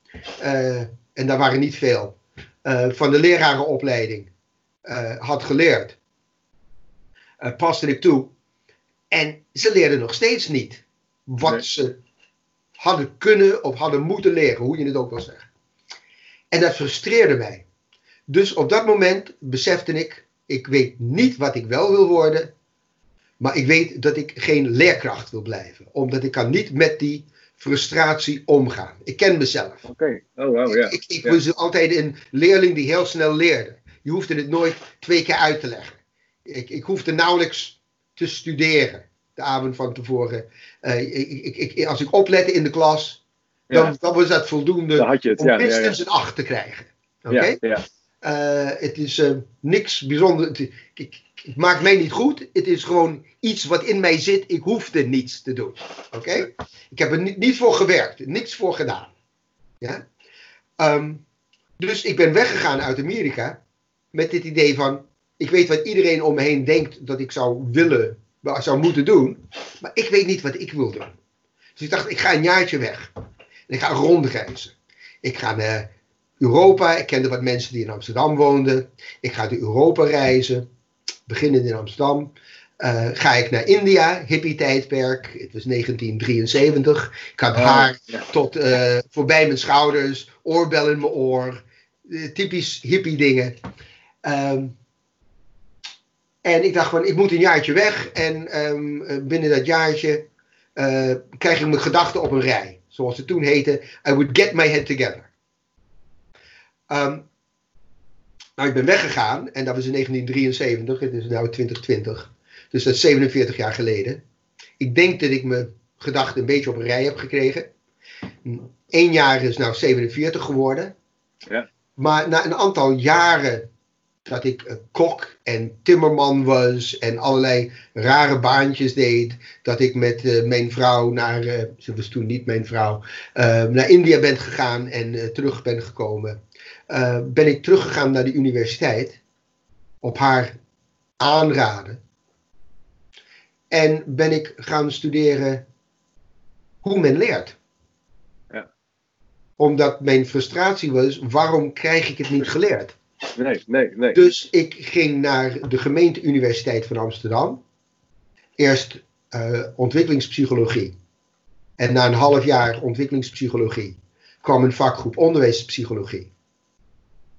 Uh, en daar waren niet veel. Uh, van de lerarenopleiding uh, had geleerd. paste ik toe. En ze leerden nog steeds niet wat ze hadden kunnen of hadden moeten leren, hoe je het ook wil zeggen. En dat frustreerde mij. Dus op dat moment besefte ik, ik weet niet wat ik wel wil worden, maar ik weet dat ik geen leerkracht wil blijven. Omdat ik kan niet met die frustratie omgaan. Ik ken mezelf. Oké, oh wow, ja. Ik, ik, was altijd een leerling die heel snel leerde. Je hoefde het nooit twee keer uit te leggen. Ik, ik hoefde nauwelijks te studeren de avond van tevoren. Uh, ik, ik, als ik oplette in de klas, dan, dan was dat voldoende dan had je het, om minstens een acht te krijgen. Oké? Ja, uh, het is uh, niks bijzonders. Het, ik, het maakt mij niet goed. Het is gewoon iets wat in mij zit. Ik hoefde niets te doen. Oké? Ik heb er niet, niet, voor gewerkt. Niks voor gedaan. Ja? Um, dus ik ben weggegaan uit Amerika. Met dit idee van. Ik weet wat iedereen om me heen denkt dat ik zou willen. Zou moeten doen. Maar ik weet niet wat ik wil doen. Dus ik dacht, ik ga een jaartje weg. Ik ga rondreizen. Ik ga naar Europa. Ik kende wat mensen die in Amsterdam woonden. Ik ga door Europa reizen. Beginnend in Amsterdam. uh, ga ik naar India, hippie-tijdperk. Het was 1973. Ik had oh, haar tot uh, voorbij mijn schouders, oorbel in mijn oor. Uh, typisch hippie-dingen. Um, en ik dacht van, ik moet een jaartje weg. En um, binnen dat jaartje krijg ik mijn gedachten op een rij. Zoals het toen heette, I would get my head together. Um, nou, ik ben weggegaan en dat was in 1973. Het is nu 2020. Dus dat is 47 jaar geleden. Ik denk dat ik mijn gedachten een beetje op een rij heb gekregen. Eén jaar is nou 47 geworden. Ja. Maar na een aantal jaren dat ik kok en timmerman was en allerlei rare baantjes deed. Dat ik met uh, mijn vrouw naar, uh, ze was toen niet mijn vrouw, uh, naar India ben gegaan en terug ben gekomen. ben ik teruggegaan naar de universiteit op haar aanraden. En ben ik gaan studeren hoe men leert. Ja. Omdat mijn frustratie was, waarom krijg ik het niet geleerd? Nee, nee, nee. Dus ik ging naar de gemeenteuniversiteit van Amsterdam. Eerst uh, ontwikkelingspsychologie. En na een half jaar ontwikkelingspsychologie kwam een vakgroep onderwijspsychologie.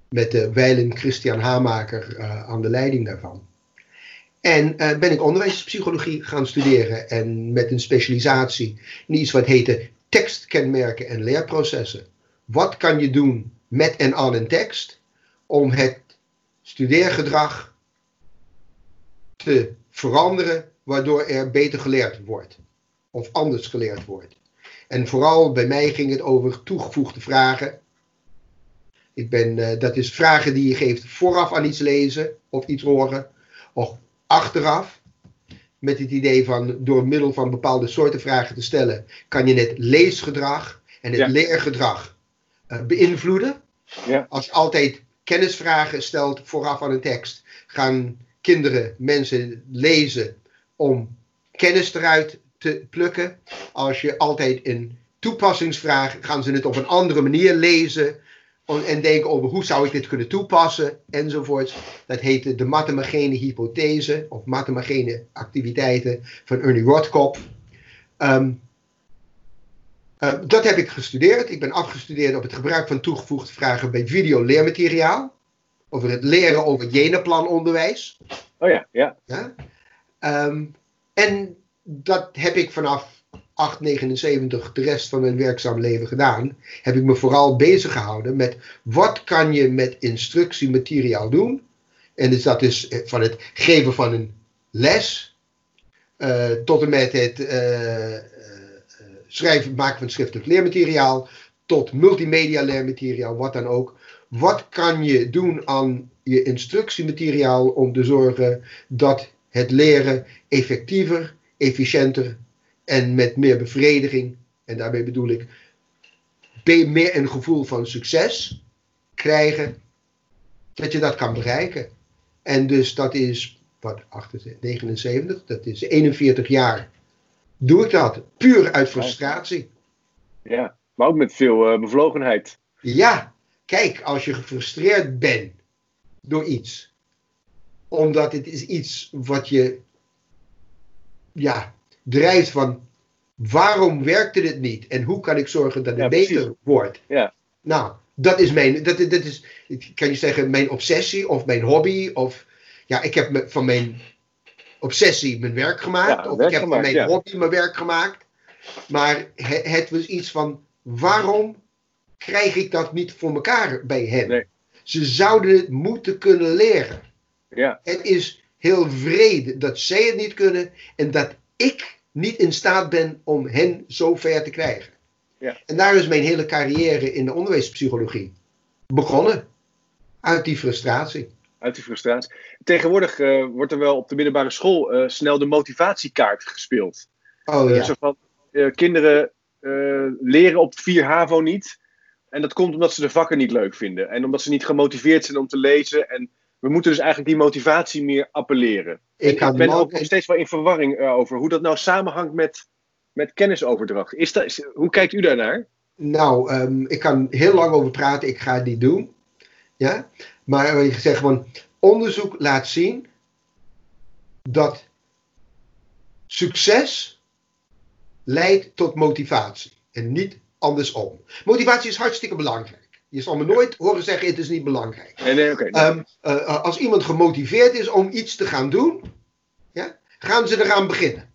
Met de wijlen Christian Hamaker uh, aan de leiding daarvan. En uh, ben ik onderwijspsychologie gaan studeren en met een specialisatie in iets wat heette tekstkenmerken en leerprocessen. Wat kan je doen met en aan een tekst om het studeergedrag te veranderen, waardoor er beter geleerd wordt of anders geleerd wordt. En vooral bij mij ging het over toegevoegde vragen. Ik ben, uh, dat is vragen die je geeft vooraf aan iets lezen of iets horen, of achteraf. Met het idee van door middel van bepaalde soorten vragen te stellen, kan je het leesgedrag en het leergedrag uh, beïnvloeden. Ja. Als je altijd kennisvragen stelt vooraf aan een tekst, gaan kinderen, mensen lezen om kennis eruit te plukken. Als je altijd een toepassingsvraag, gaan ze het op een andere manier lezen en denken over hoe zou ik dit kunnen toepassen enzovoort. Dat heet de mathemagene hypothese of mathemagene activiteiten van Ernie Rothkopf. Um, uh, dat heb ik gestudeerd. Ik ben afgestudeerd op het gebruik van toegevoegde vragen bij videoleermateriaal. Over het leren over jenenplanonderwijs. Oh ja, ja. ja? Um, en dat heb ik vanaf 879 de rest van mijn werkzaam leven gedaan, heb ik me vooral bezig gehouden met wat kan je met instructiemateriaal doen. En dus dat is eh, van het geven van een les uh, tot en met het uh, schrijven, maken van schriftelijk leermateriaal, tot multimedia leermateriaal, wat dan ook. Wat kan je doen aan je instructiemateriaal om te zorgen dat het leren effectiever, efficiënter en met meer bevrediging, en daarmee bedoel ik meer een gevoel van succes krijgen, dat je dat kan bereiken. En dus dat is, wat, 79, dat is 41 jaar doe ik dat. Puur uit frustratie. Ja, maar ook met veel uh, bevlogenheid. Ja, kijk, als je gefrustreerd bent door iets, omdat het is iets wat je ja, drijft van waarom werkte dit niet en hoe kan ik zorgen dat het beter wordt. Ja. Nou, dat is mijn, dat, dat is, kan je zeggen, mijn obsessie of mijn hobby. Of ja, ik heb van mijn obsessie mijn werk gemaakt. of ik heb mijn hobby mijn werk gemaakt. Maar het, het, was iets van waarom krijg ik dat niet voor elkaar bij hen? Nee. Ze zouden het moeten kunnen leren. Ja. Het is heel vrede dat zij het niet kunnen en dat ik niet in staat ben om hen zo ver te krijgen. Ja. En daar is mijn hele carrière in de onderwijspsychologie begonnen. Uit die frustratie. Uit die frustratie. Tegenwoordig uh, wordt er wel op de middelbare school uh, snel de motivatiekaart gespeeld. Oh ja. Uh, zo van, kinderen leren op 4 HAVO niet. En dat komt omdat ze de vakken niet leuk vinden. En omdat ze niet gemotiveerd zijn om te lezen. En we moeten dus eigenlijk die motivatie meer appelleren. Ik, ik ben ook nog steeds wel in verwarring over hoe dat nou samenhangt met, met kennisoverdracht. Is dat, hoe kijkt u daarnaar? Nou, um, ik kan heel lang over praten. Ik ga het niet doen. Ja? Maar je zegt gewoon, onderzoek laat zien dat succes leidt tot motivatie en niet andersom. Motivatie is hartstikke belangrijk. Je zal me nooit horen zeggen: het is niet belangrijk. Nee. Ehm, eh, als iemand gemotiveerd is om iets te gaan doen, ja, gaan ze eraan beginnen.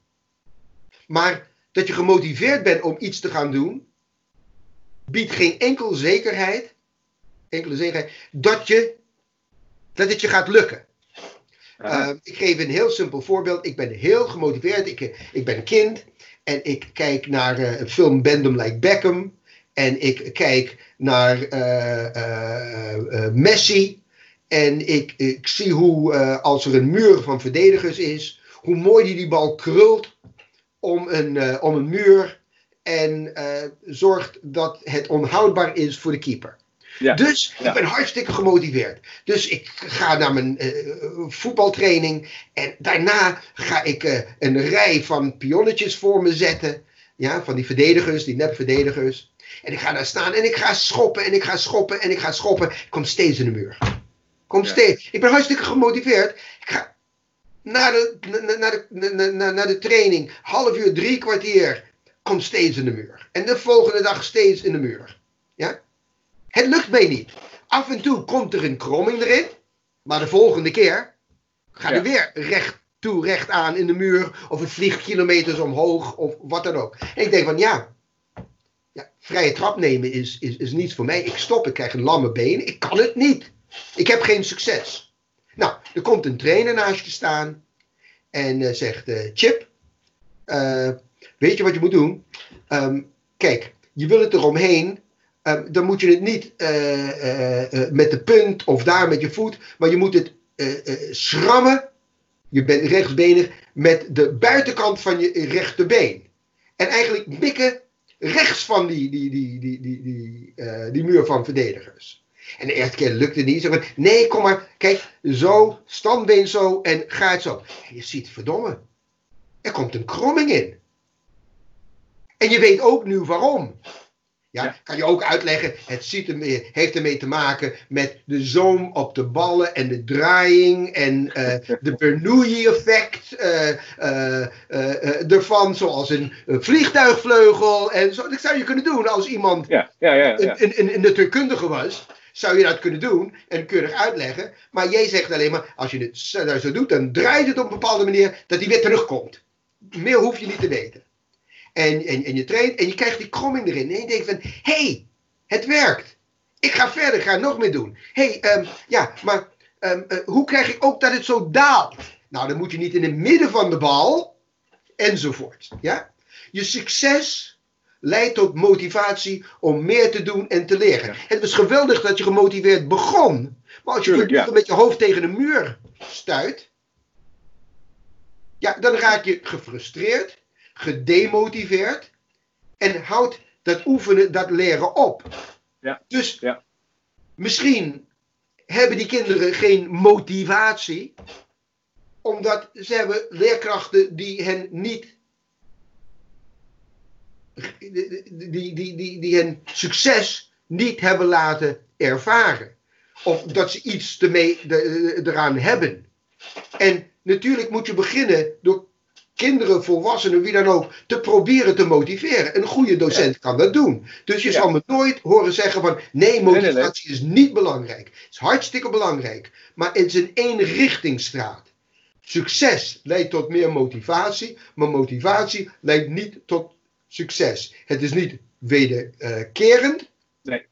Maar dat je gemotiveerd bent om iets te gaan doen, biedt geen enkel zekerheid, enkele zekerheid dat, je, dat het je gaat lukken. Ehm, ik geef een heel simpel voorbeeld. Ik ben heel gemotiveerd. Ik, ik ben kind. En ik kijk naar uh, een film Bendem Like Beckham. En ik kijk naar uh, Messi. En ik, ik zie hoe, als er een muur van verdedigers is, hoe mooi die die bal krult om een, om een muur. En zorgt dat het onhoudbaar is voor de keeper. Ja. Dus ik ben hartstikke gemotiveerd. Dus ik ga naar mijn voetbaltraining. En daarna ga ik een rij van pionnetjes voor me zetten. Ja, van die verdedigers, die nepverdedigers. En ik ga daar staan en ik ga schoppen en ik ga schoppen en ik ga schoppen. Ik kom steeds in de muur. Kom steeds. Ik ben hartstikke gemotiveerd. Ik ga naar de, naar, de, naar, naar de training. Half uur, drie kwartier. Kom steeds in de muur. En de volgende dag steeds in de muur. Ja? Het lukt mij niet. Af en toe komt er een kromming erin. Maar de volgende keer ga je weer recht toe, recht aan in de muur. Of het vliegt kilometers omhoog. Of wat dan ook. En ik denk van ja, ja, vrije trap nemen is, is, is niets voor mij. Ik stop, ik krijg een lamme been. Ik kan het niet. Ik heb geen succes. Nou, er komt een trainer naast je staan en uh, zegt: uh, Chip, uh, weet je wat je moet doen? Um, kijk, je wil het eromheen. Um, dan moet je het niet met de punt of daar met je voet, maar je moet het schrammen. Je bent rechtsbenig met de buitenkant van je rechterbeen. En eigenlijk mikken rechts van die, die, die, die, die, die, die muur van verdedigers. En de eerste keer lukte het niet. Zeg nee, kom maar, kijk, zo, standbeen zo en ga het zo. En je ziet, verdomme, er komt een kromming in. En je weet ook nu waarom. Ja, Kan je ook uitleggen, het ziet ermee, heeft ermee te maken met de zoom op de ballen en de draaiing en uh, de Bernoulli-effect uh, uh, ervan, zoals een, vliegtuigvleugel en zo. Dat zou je kunnen doen als iemand ja, ja, ja, een, een, een natuurkundige was. Zou je dat kunnen doen en keurig uitleggen. Maar jij zegt alleen maar, als je het zo doet, dan draait het op een bepaalde manier dat hij weer terugkomt. Meer hoef je niet te weten. En, en, en je traint en je krijgt die kromming erin. En je denkt van, hé, hey, het werkt. Ik ga verder, ga nog meer doen. Hé, hey, um, ja, maar um, uh, hoe krijg ik ook dat het zo daalt? Nou, dan moet je niet in het midden van de bal, enzovoort. Ja? Je succes leidt tot motivatie om meer te doen en te leren. Het was geweldig dat je gemotiveerd begon. Maar als je Tuurlijk, ja. met je hoofd tegen een muur stuit, ja, dan raak je gefrustreerd gedemotiveerd en houdt dat oefenen, dat leren op. Ja. Dus ja. misschien hebben die kinderen geen motivatie, omdat ze hebben leerkrachten die hen niet. Die, die, die, die hen succes niet hebben laten ervaren. Of dat ze iets ermee, eraan hebben. En natuurlijk moet je beginnen door kinderen, volwassenen, wie dan ook, te proberen te motiveren. Een goede docent kan dat doen. Dus je zal me nooit horen zeggen van nee, motivatie is niet belangrijk. Het is hartstikke belangrijk. Maar het is een eenrichtingsstraat. Succes leidt tot meer motivatie, maar motivatie leidt niet tot succes. Het is niet wederkerend. Nee.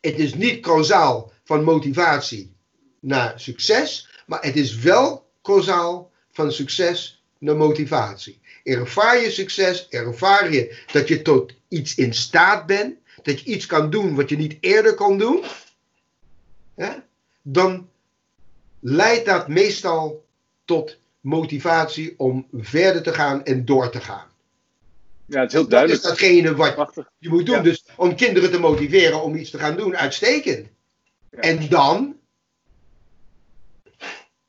Het is niet causaal van motivatie naar succes, maar het is wel causaal van succes naar motivatie. Ervaar je succes, ervaar je dat je tot iets in staat bent, dat je iets kan doen wat je niet eerder kon doen, dan leidt dat meestal tot motivatie om verder te gaan en door te gaan. Ja, het is heel duidelijk. Dat is datgene wat je moet doen. Dus om kinderen te motiveren om iets te gaan doen, uitstekend. Ja. En dan?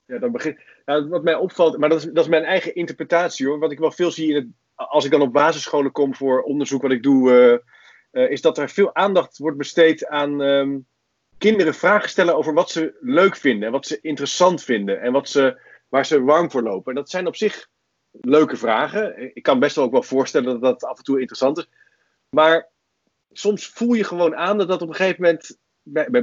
Ja, dan begint nou, wat mij opvalt, maar dat is, dat is mijn eigen interpretatie hoor. Wat ik wel veel zie in als ik dan op basisscholen kom voor onderzoek wat ik doe, uh, uh, is dat er veel aandacht wordt besteed aan um, kinderen vragen stellen over wat ze leuk vinden en wat ze interessant vinden en wat ze, waar ze warm voor lopen. En dat zijn op zich leuke vragen. Ik kan best wel ook wel voorstellen dat dat af en toe interessant is. Maar soms voel je gewoon aan dat dat op een gegeven moment,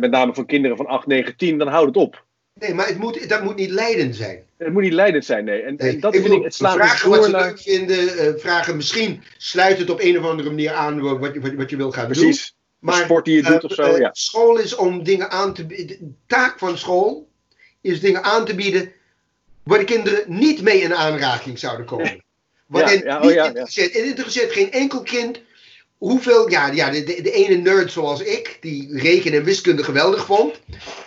met name van kinderen van 8, 9, 10, dan houdt het op. Nee, maar het moet, dat moet niet leidend zijn. Het moet niet leidend zijn, nee. En, en dat ik vind ik, het slaat dus vragen wat ze leuk vinden, uh, vragen misschien sluit het op een of andere manier aan wat je, wat, wat je wil gaan Precies. doen. Precies. Maar sport die je doet of zo, uh, ja. School is om dingen aan te bieden. De taak van school is dingen aan te bieden waar de kinderen niet mee in aanraking zouden komen. Wat ja, ja, oh, ja, interesseert. Het interesseert geen enkel kind hoeveel, ja, ja de, de, de, ene nerd zoals ik, die rekenen en wiskunde geweldig vond.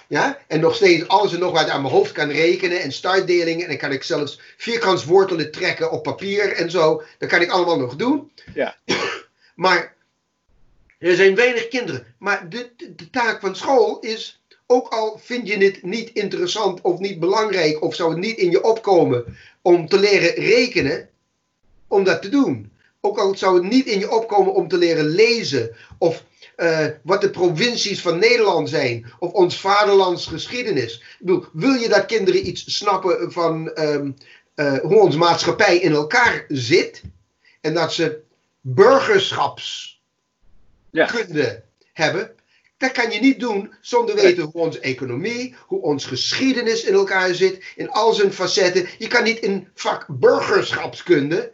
Ja, en nog steeds alles en nog wat aan mijn hoofd kan rekenen en startdelingen. En dan kan ik zelfs vierkantswortelen trekken op papier en zo. Dat kan ik allemaal nog doen. Ja. Maar er zijn weinig kinderen. Maar de, de taak van school is, ook al vind je het niet interessant of niet belangrijk, of zou het niet in je opkomen om te leren rekenen, om dat te doen. Ook al zou het niet in je opkomen om te leren lezen. Of uh, wat de provincies van Nederland zijn. Of ons vaderlands geschiedenis. Ik bedoel, wil je dat kinderen iets snappen van um, uh, hoe onze maatschappij in elkaar zit. En dat ze burgerschapskunde ja. hebben. Dat kan je niet doen zonder weten hoe onze economie, hoe onze geschiedenis in elkaar zit, in al zijn facetten. Je kan niet in vak burgerschapskunde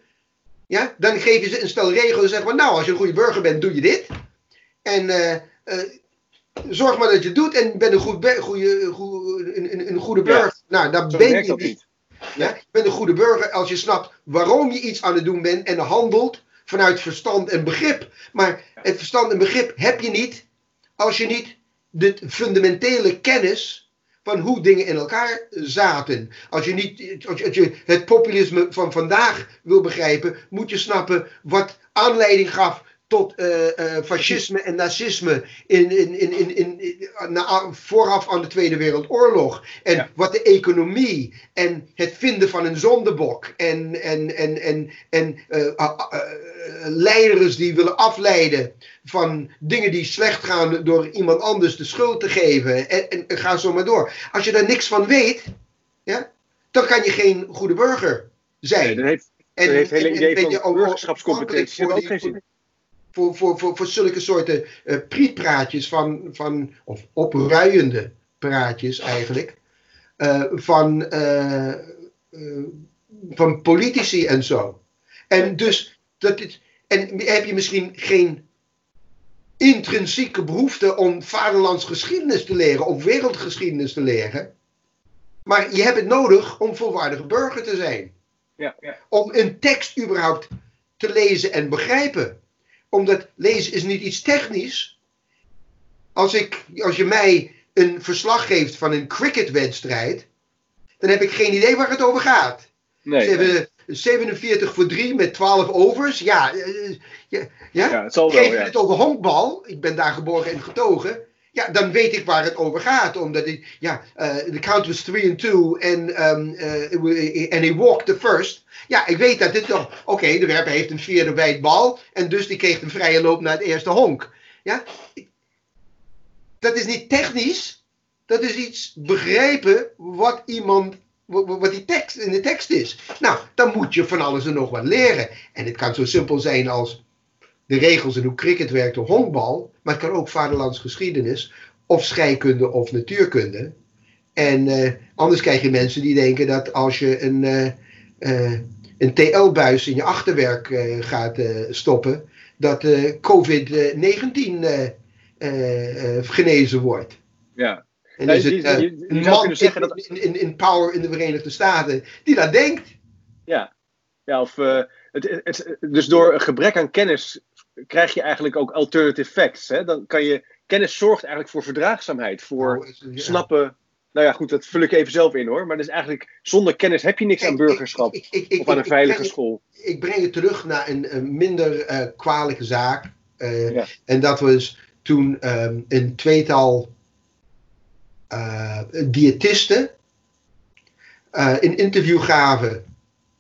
ja, dan geef je ze een stel regels en zeggen van nou, als je een goede burger bent, doe je dit. En uh, uh, zorg maar dat je het doet en ben een, goed goede, goede, een, een, goede burger. Ja, nou, dan ben je niet. Ja, je bent een goede burger als je snapt waarom je iets aan het doen bent en handelt vanuit verstand en begrip. Maar het verstand en begrip heb je niet als je niet de fundamentele kennis van hoe dingen in elkaar zaten. Als je, niet, als je het populisme van vandaag wil begrijpen, moet je snappen wat aanleiding gaf tot uh, uh, fascisme en nazisme in, in, in, in, in, na, vooraf aan de Tweede Wereldoorlog. En ja. wat de economie en het vinden van een zondebok en, en, en, en, en uh, leiders die willen afleiden van dingen die slecht gaan door iemand anders de schuld te geven. En, en, en ga zo maar door. Als je daar niks van weet, ja, dan kan je geen goede burger zijn. Nee, dan heeft, en, heeft hele idee van burgerschapscompetentie ook geen zin voor, voor, voor, voor zulke soorten uh, prietpraatjes van, van, of opruiende praatjes eigenlijk, uh, van, uh, van politici en zo. En dus, dat het, en heb je misschien geen intrinsieke behoefte om vaderlands geschiedenis te leren of wereldgeschiedenis te leren, maar je hebt het nodig om volwaardige burger te zijn. Ja, ja. Om een tekst überhaupt te lezen en begrijpen omdat lezen is niet iets technisch. Als, ik, als je mij een verslag geeft van een cricketwedstrijd, dan heb ik geen idee waar het over gaat. Nee, Ze hebben 47 voor 3 met 12 overs. Ja, uh, ja, ja? ja het zal wel, Geef je het over honkbal, ik ben daar geboren en getogen. Ja, dan weet ik waar het over gaat. Omdat ik, ja, uh, the count was 3 and 2 en um, uh, he walked the first. Ja, ik weet dat dit toch. Oké, de werper heeft een vierde wijd bal. En dus die kreeg een vrije loop naar het eerste honk. Ja? Dat is niet technisch. Dat is iets begrijpen wat iemand. Wat die tekst in de tekst is. Nou, dan moet je van alles en nog wat leren. En het kan zo simpel zijn als de regels en hoe cricket werkt of honkbal. Maar het kan ook vaderlands geschiedenis. Of scheikunde of natuurkunde. En uh, anders krijg je mensen die denken dat als je een. Uh, uh, een TL-buis in je achterwerk gaat stoppen, dat uh, COVID-19 genezen wordt. Ja. En is het die, die, die, een man zeggen in, dat... in, in, in, power in de Verenigde Staten die dat denkt. Ja, ja of, het, het, dus door een gebrek aan kennis krijg je eigenlijk ook alternative facts. Hè? Dan kan je, kennis zorgt eigenlijk voor verdraagzaamheid, voor oh, ja. snappen nou ja, goed, dat vul ik even zelf in hoor. Maar dus eigenlijk, zonder kennis heb je niks aan burgerschap. Ik, ik, of aan een veilige school. Ik breng het terug naar een, een minder uh, kwalijke zaak. Uh, ja. En dat was toen um, een tweetal uh, diëtisten een interview gaven,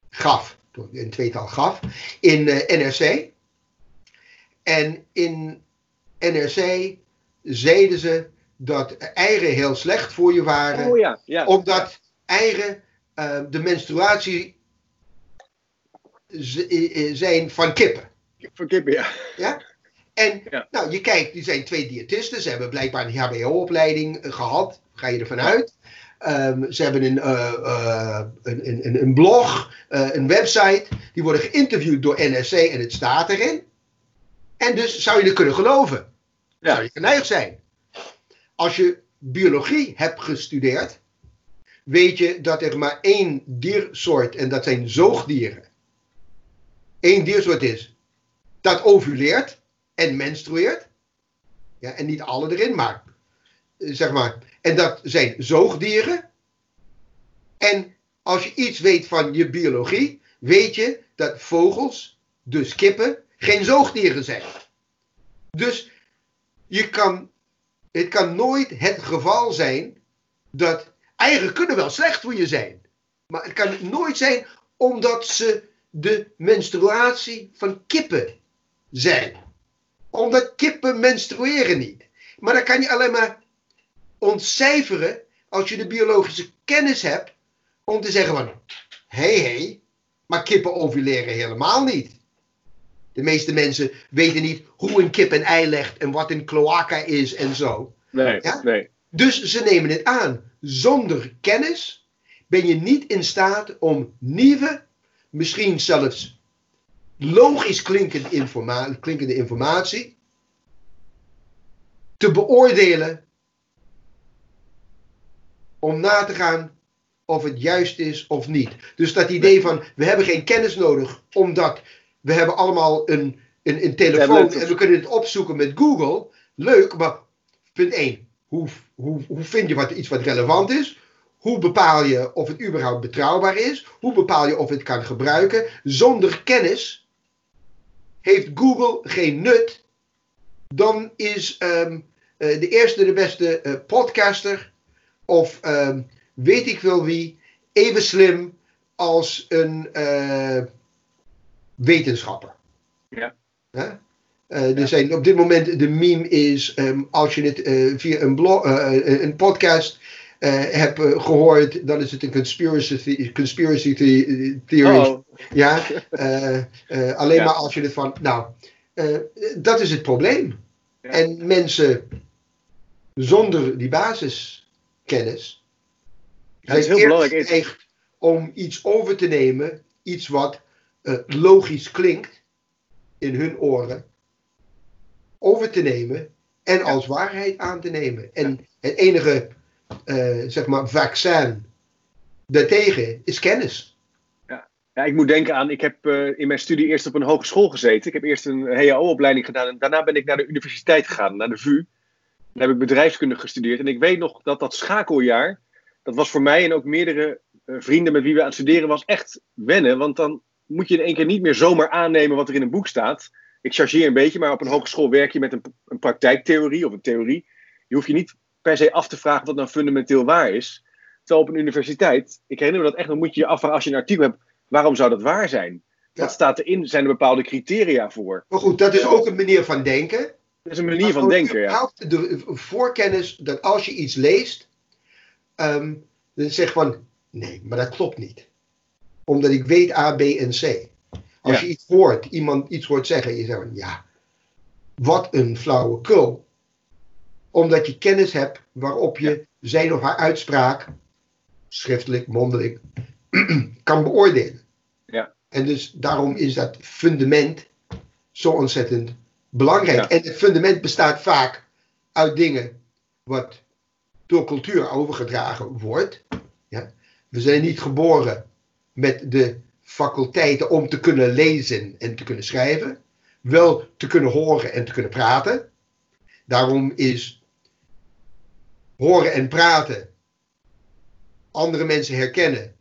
gaf, een tweetal gaf, in NRC. En in NRC zeiden ze dat eieren heel slecht voor je waren. Oh, ja, ja, omdat eieren uh, de menstruatie zijn van kippen. Van kippen, ja. ja? En nou, je kijkt, die zijn twee diëtisten. Ze hebben blijkbaar een HBO-opleiding gehad. Ga je ervan uit. Ehm, ze hebben een, uh, een, een, een, blog, uh, een website. Die worden geïnterviewd door NSC en het staat erin. En dus zou je het kunnen geloven. Ja. Zou je geneigd zijn. Als je biologie hebt gestudeerd, weet je dat er maar één diersoort, en dat zijn zoogdieren, één diersoort is dat ovuleert en menstrueert. Ja, en niet alle erin, maar zeg maar. En dat zijn zoogdieren. En als je iets weet van je biologie, weet je dat vogels, dus kippen, geen zoogdieren zijn. Dus je kan, het kan nooit het geval zijn dat eieren kunnen wel slecht voor je zijn. Maar het kan nooit zijn omdat ze de menstruatie van kippen zijn. Omdat kippen menstrueren niet. Maar dan kan je alleen maar ontcijferen als je de biologische kennis hebt om te zeggen van, hé hey, hé, hey, maar kippen ovuleren helemaal niet. De meeste mensen weten niet hoe een kip een ei legt en wat een cloaca is en zo. Nee, ja? nee. Dus ze nemen het aan. Zonder kennis ben je niet in staat om nieuwe, misschien zelfs logisch informa klinkende informatie te beoordelen om na te gaan of het juist is of niet. Dus dat idee van we hebben geen kennis nodig omdat we hebben allemaal een, een, een telefoon en we kunnen het opzoeken met Google. Leuk, maar punt 1. Hoe, hoe, hoe vind je wat, iets wat relevant is? Hoe bepaal je of het überhaupt betrouwbaar is? Hoe bepaal je of het kan gebruiken? Zonder kennis heeft Google geen nut. Dan is um, de eerste de beste uh, podcaster of um, weet ik wel wie even slim als een uh, wetenschapper. Ja. Huh? Uh, er zijn op dit moment de meme is um, als je het uh, via een, blog, uh, een podcast hebt gehoord, dan is het een conspiracy, conspiracy theory. Oh. Ja, alleen maar als je het van. Nou, dat is het probleem. Ja. En mensen zonder die basiskennis. Het is heel belangrijk. Om iets over te nemen, iets wat logisch klinkt in hun oren over te nemen en als waarheid aan te nemen. En het enige, uh, zeg maar, vaccin daartegen is kennis. Ja. ja, ik moet denken aan, ik heb uh, in mijn studie eerst op een hogeschool gezeten. Ik heb eerst een HAO-opleiding gedaan en daarna ben ik naar de universiteit gegaan, naar de VU. Daar heb ik bedrijfskunde gestudeerd. En ik weet nog dat dat schakeljaar, dat was voor mij en ook meerdere uh, vrienden met wie we aan het studeren was, echt wennen. Want dan moet je in één keer niet meer zomaar aannemen wat er in een boek staat ik chargeer een beetje, maar op een hogeschool werk je met een, een praktijktheorie of een theorie. Je hoeft je niet per se af te vragen wat nou fundamenteel waar is. Terwijl op een universiteit, ik herinner me dat echt, dan moet je je afvragen als je een artikel hebt, waarom zou dat waar zijn? Wat staat erin? Zijn er bepaalde criteria voor? Maar goed, dat is ook een manier van denken. Dat is een manier van denken, ja. De voorkennis dat als je iets leest, um, dan zeg van, nee, maar dat klopt niet. Omdat ik weet A, B en C. Als je iets hoort, iemand iets hoort zeggen, je zegt van ja, wat een flauwekul. Omdat je kennis hebt waarop je zijn of haar uitspraak, schriftelijk, mondelijk, kan beoordelen. Ja. En dus daarom is dat fundament zo ontzettend belangrijk. En het fundament bestaat vaak uit dingen wat door cultuur overgedragen wordt. Ja. We zijn niet geboren met de faculteiten om te kunnen lezen en te kunnen schrijven, wel te kunnen horen en te kunnen praten. Daarom is horen en praten, andere mensen herkennen,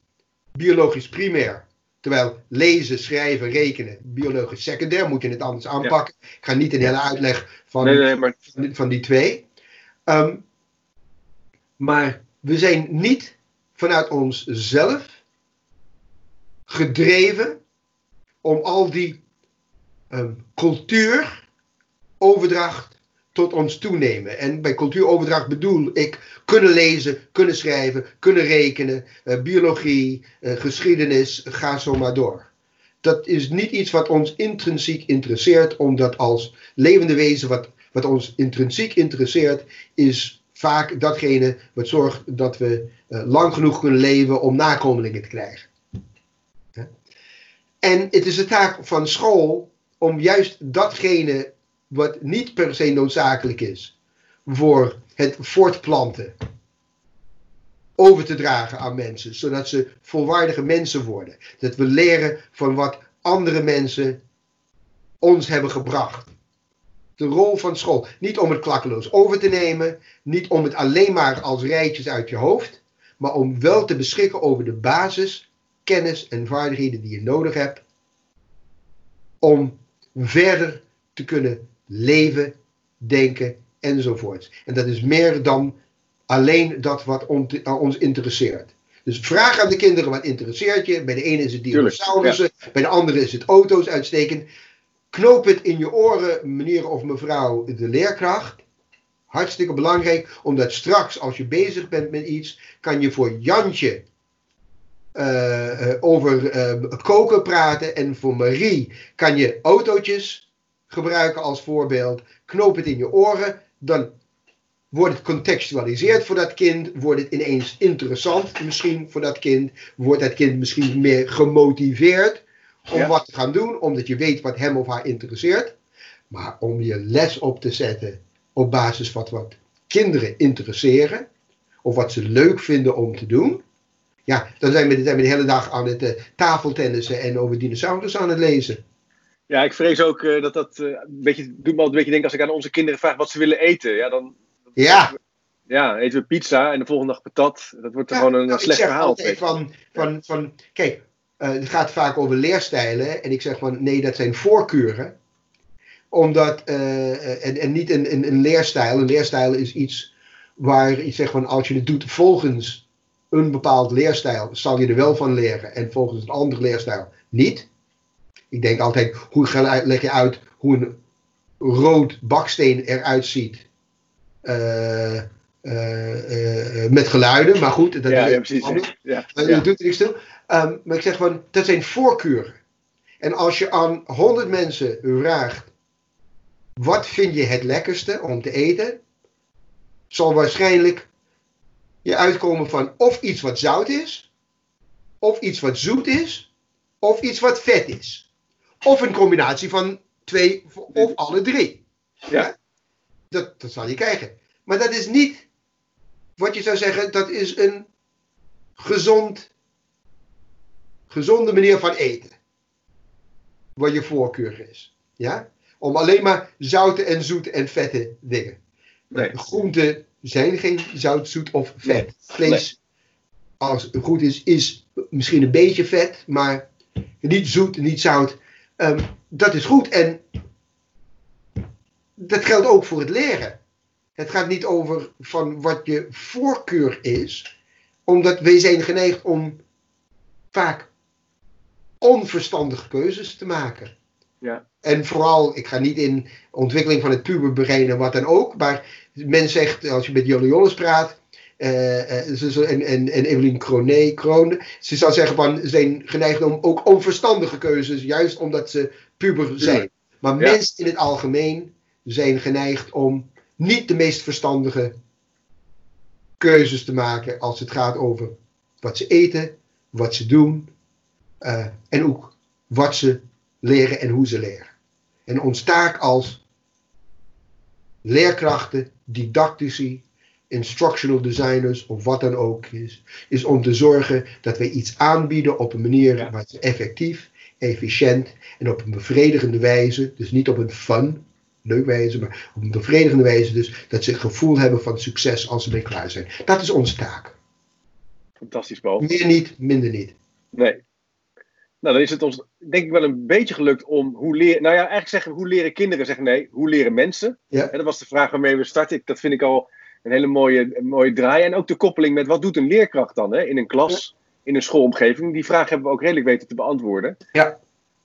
biologisch primair. Terwijl lezen, schrijven, rekenen, biologisch secundair, moet je het anders aanpakken. Ik ga niet een hele uitleg van, nee, nee, maar... van, die twee. Um, maar we zijn niet vanuit onszelf gedreven om al die um, cultuuroverdracht tot ons toenemen. En bij cultuuroverdracht bedoel ik kunnen lezen, kunnen schrijven, kunnen rekenen, uh, biologie, uh, geschiedenis, ga zo maar door. dat is niet iets wat ons intrinsiek interesseert, omdat als levende wezen wat, wat ons intrinsiek interesseert, is vaak datgene wat zorgt dat we uh, lang genoeg kunnen leven om nakomelingen te krijgen. En het is de taak van school om juist datgene wat niet per se noodzakelijk is voor het voortplanten over te dragen aan mensen, zodat ze volwaardige mensen worden. Dat we leren van wat andere mensen ons hebben gebracht. De rol van school. Niet om het klakkeloos over te nemen, niet om het alleen maar als rijtjes uit je hoofd, maar om wel te beschikken over de basis, kennis en vaardigheden die je nodig hebt om verder te kunnen leven, denken enzovoort. En dat is meer dan alleen dat wat ons interesseert. Dus vraag aan de kinderen wat interesseert je. Bij de ene is het dinosaurussen, bij de andere is het auto's uitsteken. Knoop het in je oren, meneer of mevrouw, de leerkracht. Hartstikke belangrijk, omdat straks als je bezig bent met iets, kan je voor Jantje uh, over uh, koken praten. En voor Marie kan je autootjes gebruiken als voorbeeld. Knoop het in je oren. Dan wordt het contextualiseerd voor dat kind. Wordt het ineens interessant misschien voor dat kind. Wordt dat kind misschien meer gemotiveerd om wat te gaan doen. Omdat je weet wat hem of haar interesseert. Maar om je les op te zetten op basis van wat kinderen interesseren. Of wat ze leuk vinden om te doen ja, dan zijn we, zijn we de hele dag aan het uh, tafeltennissen en over dinosaurus aan het lezen. Ja, ik vrees ook uh, dat dat uh, een beetje, doet me al een beetje denken als ik aan onze kinderen vraag wat ze willen eten. Ja, dan, ja. ja, eten we pizza en de volgende dag patat. Dat wordt ja, gewoon een nou, slecht verhaal. Altijd van, van, van, kijk, het gaat vaak over leerstijlen. En ik zeg van nee, dat zijn voorkeuren. Omdat, en, en niet een, een, een leerstijl. Een leerstijl is iets waar je zegt van als je het doet volgens een bepaald leerstijl zal je er wel van leren en volgens een andere leerstijl niet. Ik denk altijd, hoe leg je uit hoe een rood baksteen eruit ziet uh, uh, met geluiden, maar goed, dat ja, is ja, precies. Ja, dat doet er niks toe. Um, maar ik zeg van, dat zijn voorkeuren. En als je aan 100 mensen vraagt, wat vind je het lekkerste om te eten? Zal waarschijnlijk je uitkomen van of iets wat zout is, of iets wat zoet is, of iets wat vet is. Of een combinatie van twee of alle drie. Ja. Dat, dat zal je krijgen. Maar dat is niet wat je zou zeggen, dat is een gezond, gezonde manier van eten. Wat je voorkeur is. Ja? Om alleen maar zoute en zoete en vette dingen. Nee. Groente, zijn geen zout, zoet of vet. Vlees, als het goed is, is misschien een beetje vet, maar niet zoet, niet zout. Um, dat is goed. En dat geldt ook voor het leren. Het gaat niet over van wat je voorkeur is, omdat wij zijn geneigd om vaak onverstandige keuzes te maken. Ja. En vooral, ik ga niet in ontwikkeling van het puberbrein en wat dan ook, maar men zegt, als je met Jolle Jolles praat, uh, uh, en, en, en Evelien Kroon, ze zou zeggen van, ze zijn geneigd om ook onverstandige keuzes, juist omdat ze puber zijn. Maar mensen in het algemeen zijn geneigd om niet de meest verstandige keuzes te maken als het gaat over wat ze eten, wat ze doen uh, en ook wat ze leren en hoe ze leren. En ons taak als leerkrachten, didactici, instructional designers of wat dan ook is, is om te zorgen dat wij iets aanbieden op een manier ja. waar ze effectief, efficiënt en op een bevredigende wijze, dus niet op een fun, leuk wijze, maar op een bevredigende wijze, dus dat ze het gevoel hebben van succes als ze mee klaar zijn. Dat is onze taak. Fantastisch, Paul. Meer niet, minder niet. Nee, nou, dan is het ons denk ik wel een beetje gelukt om hoe leren. Nou ja, eigenlijk zeggen hoe leren kinderen? Zeggen nee, hoe leren mensen? Ja. En dat was de vraag waarmee we starten. Dat vind ik al een hele mooie, mooie draai. En ook de koppeling met wat doet een leerkracht dan hè? in een klas, in een schoolomgeving? Die vraag hebben we ook redelijk weten te beantwoorden. Ja.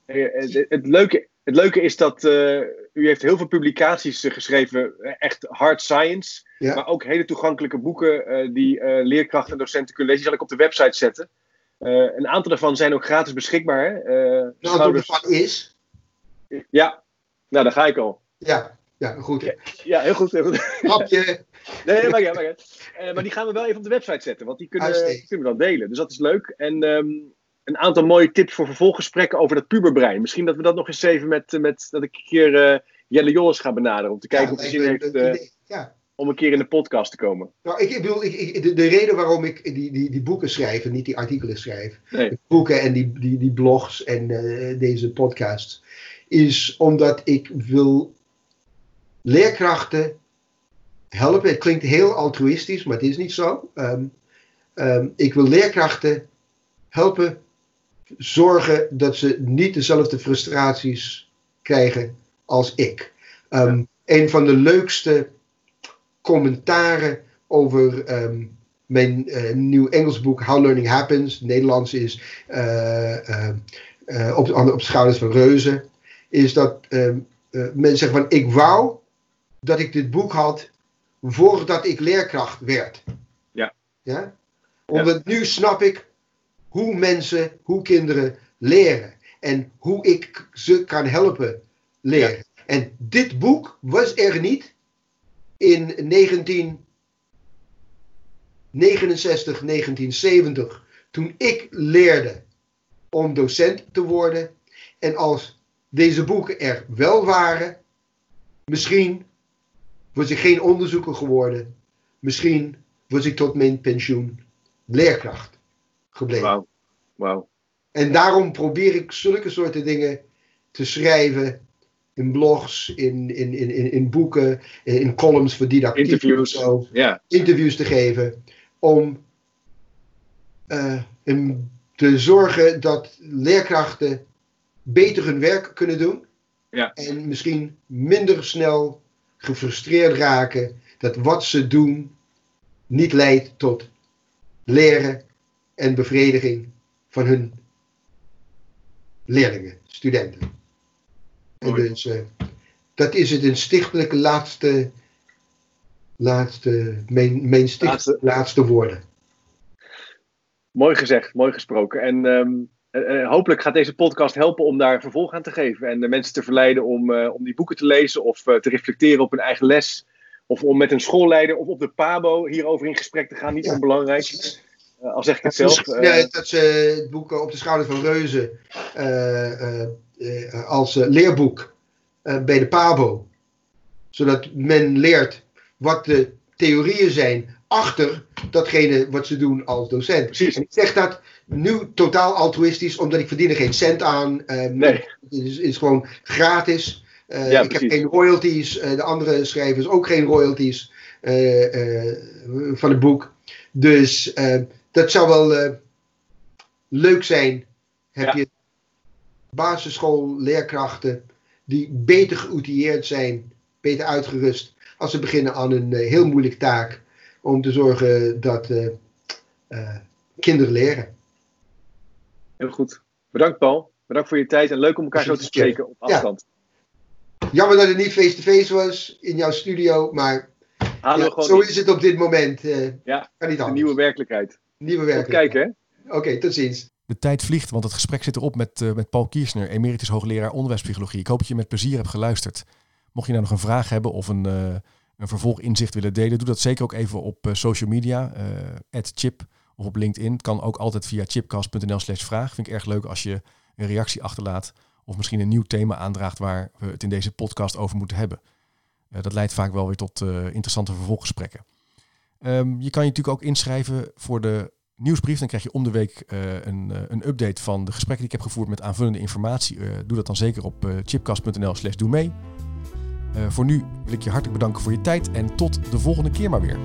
Eh, het, het leuke, het leuke is dat uh, u heeft heel veel publicaties uh, geschreven, echt hard science. Ja. Maar ook hele toegankelijke boeken die leerkrachten en docenten kunnen lezen. Die zal ik op de website zetten. Een aantal daarvan zijn ook gratis beschikbaar. Daarvan is? Ja, nou daar ga ik al. Ja, ja goed. Ja, heel goed. Heel goed. Grapje. nee, maar, ja, maar, uh, maar die gaan we wel even op de website zetten, want die kunnen, die kunnen we dan delen. Dus dat is leuk. En um, een aantal mooie tips voor vervolggesprekken over dat puberbrein. Misschien dat we dat nog eens even met, met dat ik een keer uh, Jelle Jolles ga benaderen. Om te kijken ja, of hij zin heeft uh, ja. Om een keer in de podcast te komen. Nou, ik, ik bedoel, ik, ik, de, de, reden waarom ik die, die, die boeken schrijf en niet die artikelen schrijf. Nee. boeken en die, die, die blogs en uh, deze podcasts. Is omdat ik wil leerkrachten helpen. Het klinkt heel altruïstisch, maar het is niet zo. Um, um, ik wil leerkrachten helpen zorgen dat ze niet dezelfde frustraties krijgen als ik. Um, Een van de leukste commentaren over um, mijn uh, nieuw Engels boek How Learning Happens, Nederlands is uh, uh, op, op schouders van reuzen, is dat mensen zeggen van ik wou dat ik dit boek had voordat ik leerkracht werd. Ja. ja? Omdat nu snap ik hoe mensen, hoe kinderen leren. En hoe ik ze kan helpen leren. En dit boek was er niet in 1969, 1970, toen ik leerde om docent te worden. En als deze boeken er wel waren, misschien was ik geen onderzoeker geworden. Misschien was ik tot mijn pensioen leerkracht gebleven. Wauw. Wow. En daarom probeer ik zulke soorten dingen te schrijven. In blogs, in, in, in, in boeken, in columns voor didactiek. Interviews. Zo, Interviews te geven. Om uh, te zorgen dat leerkrachten beter hun werk kunnen doen. Ja. En misschien minder snel gefrustreerd raken dat wat ze doen niet leidt tot leren en bevrediging van hun leerlingen, studenten. En dus uh, dat is het een stichtelijke laatste, laatste, mijn, mijn laatste. laatste woorden. Mooi gezegd, mooi gesproken. En um, uh, hopelijk gaat deze podcast helpen om daar vervolg aan te geven. En de mensen te verleiden om, uh, om die boeken te lezen of te reflecteren op hun eigen les. Of om met een schoolleider of op de PABO hierover in gesprek te gaan. Niet ja, onbelangrijk. Al zeg ik het zelf. Uh, dat ze het boek Op de Schouders van Reuzen als leerboek bij de PABO. Zodat men leert wat de theorieën zijn achter datgene wat ze doen als docent. Precies. En ik zeg dat nu totaal altruïstisch, omdat ik verdien er geen cent aan. nee. Het is, is gewoon gratis. Ja, ik heb geen royalties. de andere schrijvers ook geen royalties van het boek. Dus dat zou wel uh, leuk zijn. Heb ja. je basisschoolleerkrachten die beter geoutilleerd zijn, beter uitgerust, als ze beginnen aan een uh, heel moeilijke taak om te zorgen dat uh, kinderen leren. Heel goed. Bedankt Paul. Bedankt voor je tijd en leuk om elkaar zo te spreken op afstand. Ja. Jammer dat het niet face-to-face was in jouw studio, maar ja, zo is het op dit moment. ja, kan niet nieuwe werkelijkheid. Nieuwe werk. kijken, Oké, tot ziens. De tijd vliegt, want het gesprek zit erop met, uh, met Paul Kiersner, emeritus hoogleraar onderwijspsychologie. Ik hoop dat je met plezier hebt geluisterd. Mocht je nou nog een vraag hebben of een, uh, een vervolginzicht willen delen, doe dat zeker ook even op uh, social media, chip of op LinkedIn. Het kan ook altijd via chipcast.nl slash vraag. Vind ik erg leuk als je een reactie achterlaat of misschien een nieuw thema aandraagt waar we het in deze podcast over moeten hebben. dat leidt vaak wel weer tot interessante vervolggesprekken. Um, je kan je natuurlijk ook inschrijven voor de nieuwsbrief. Dan krijg je om de week eh, een, eh, een, update van de gesprekken die ik heb gevoerd met aanvullende informatie. Eh, doe dat dan zeker op chipcast.nl slash doe mee. voor nu wil ik je hartelijk bedanken voor je tijd en tot de volgende keer maar weer.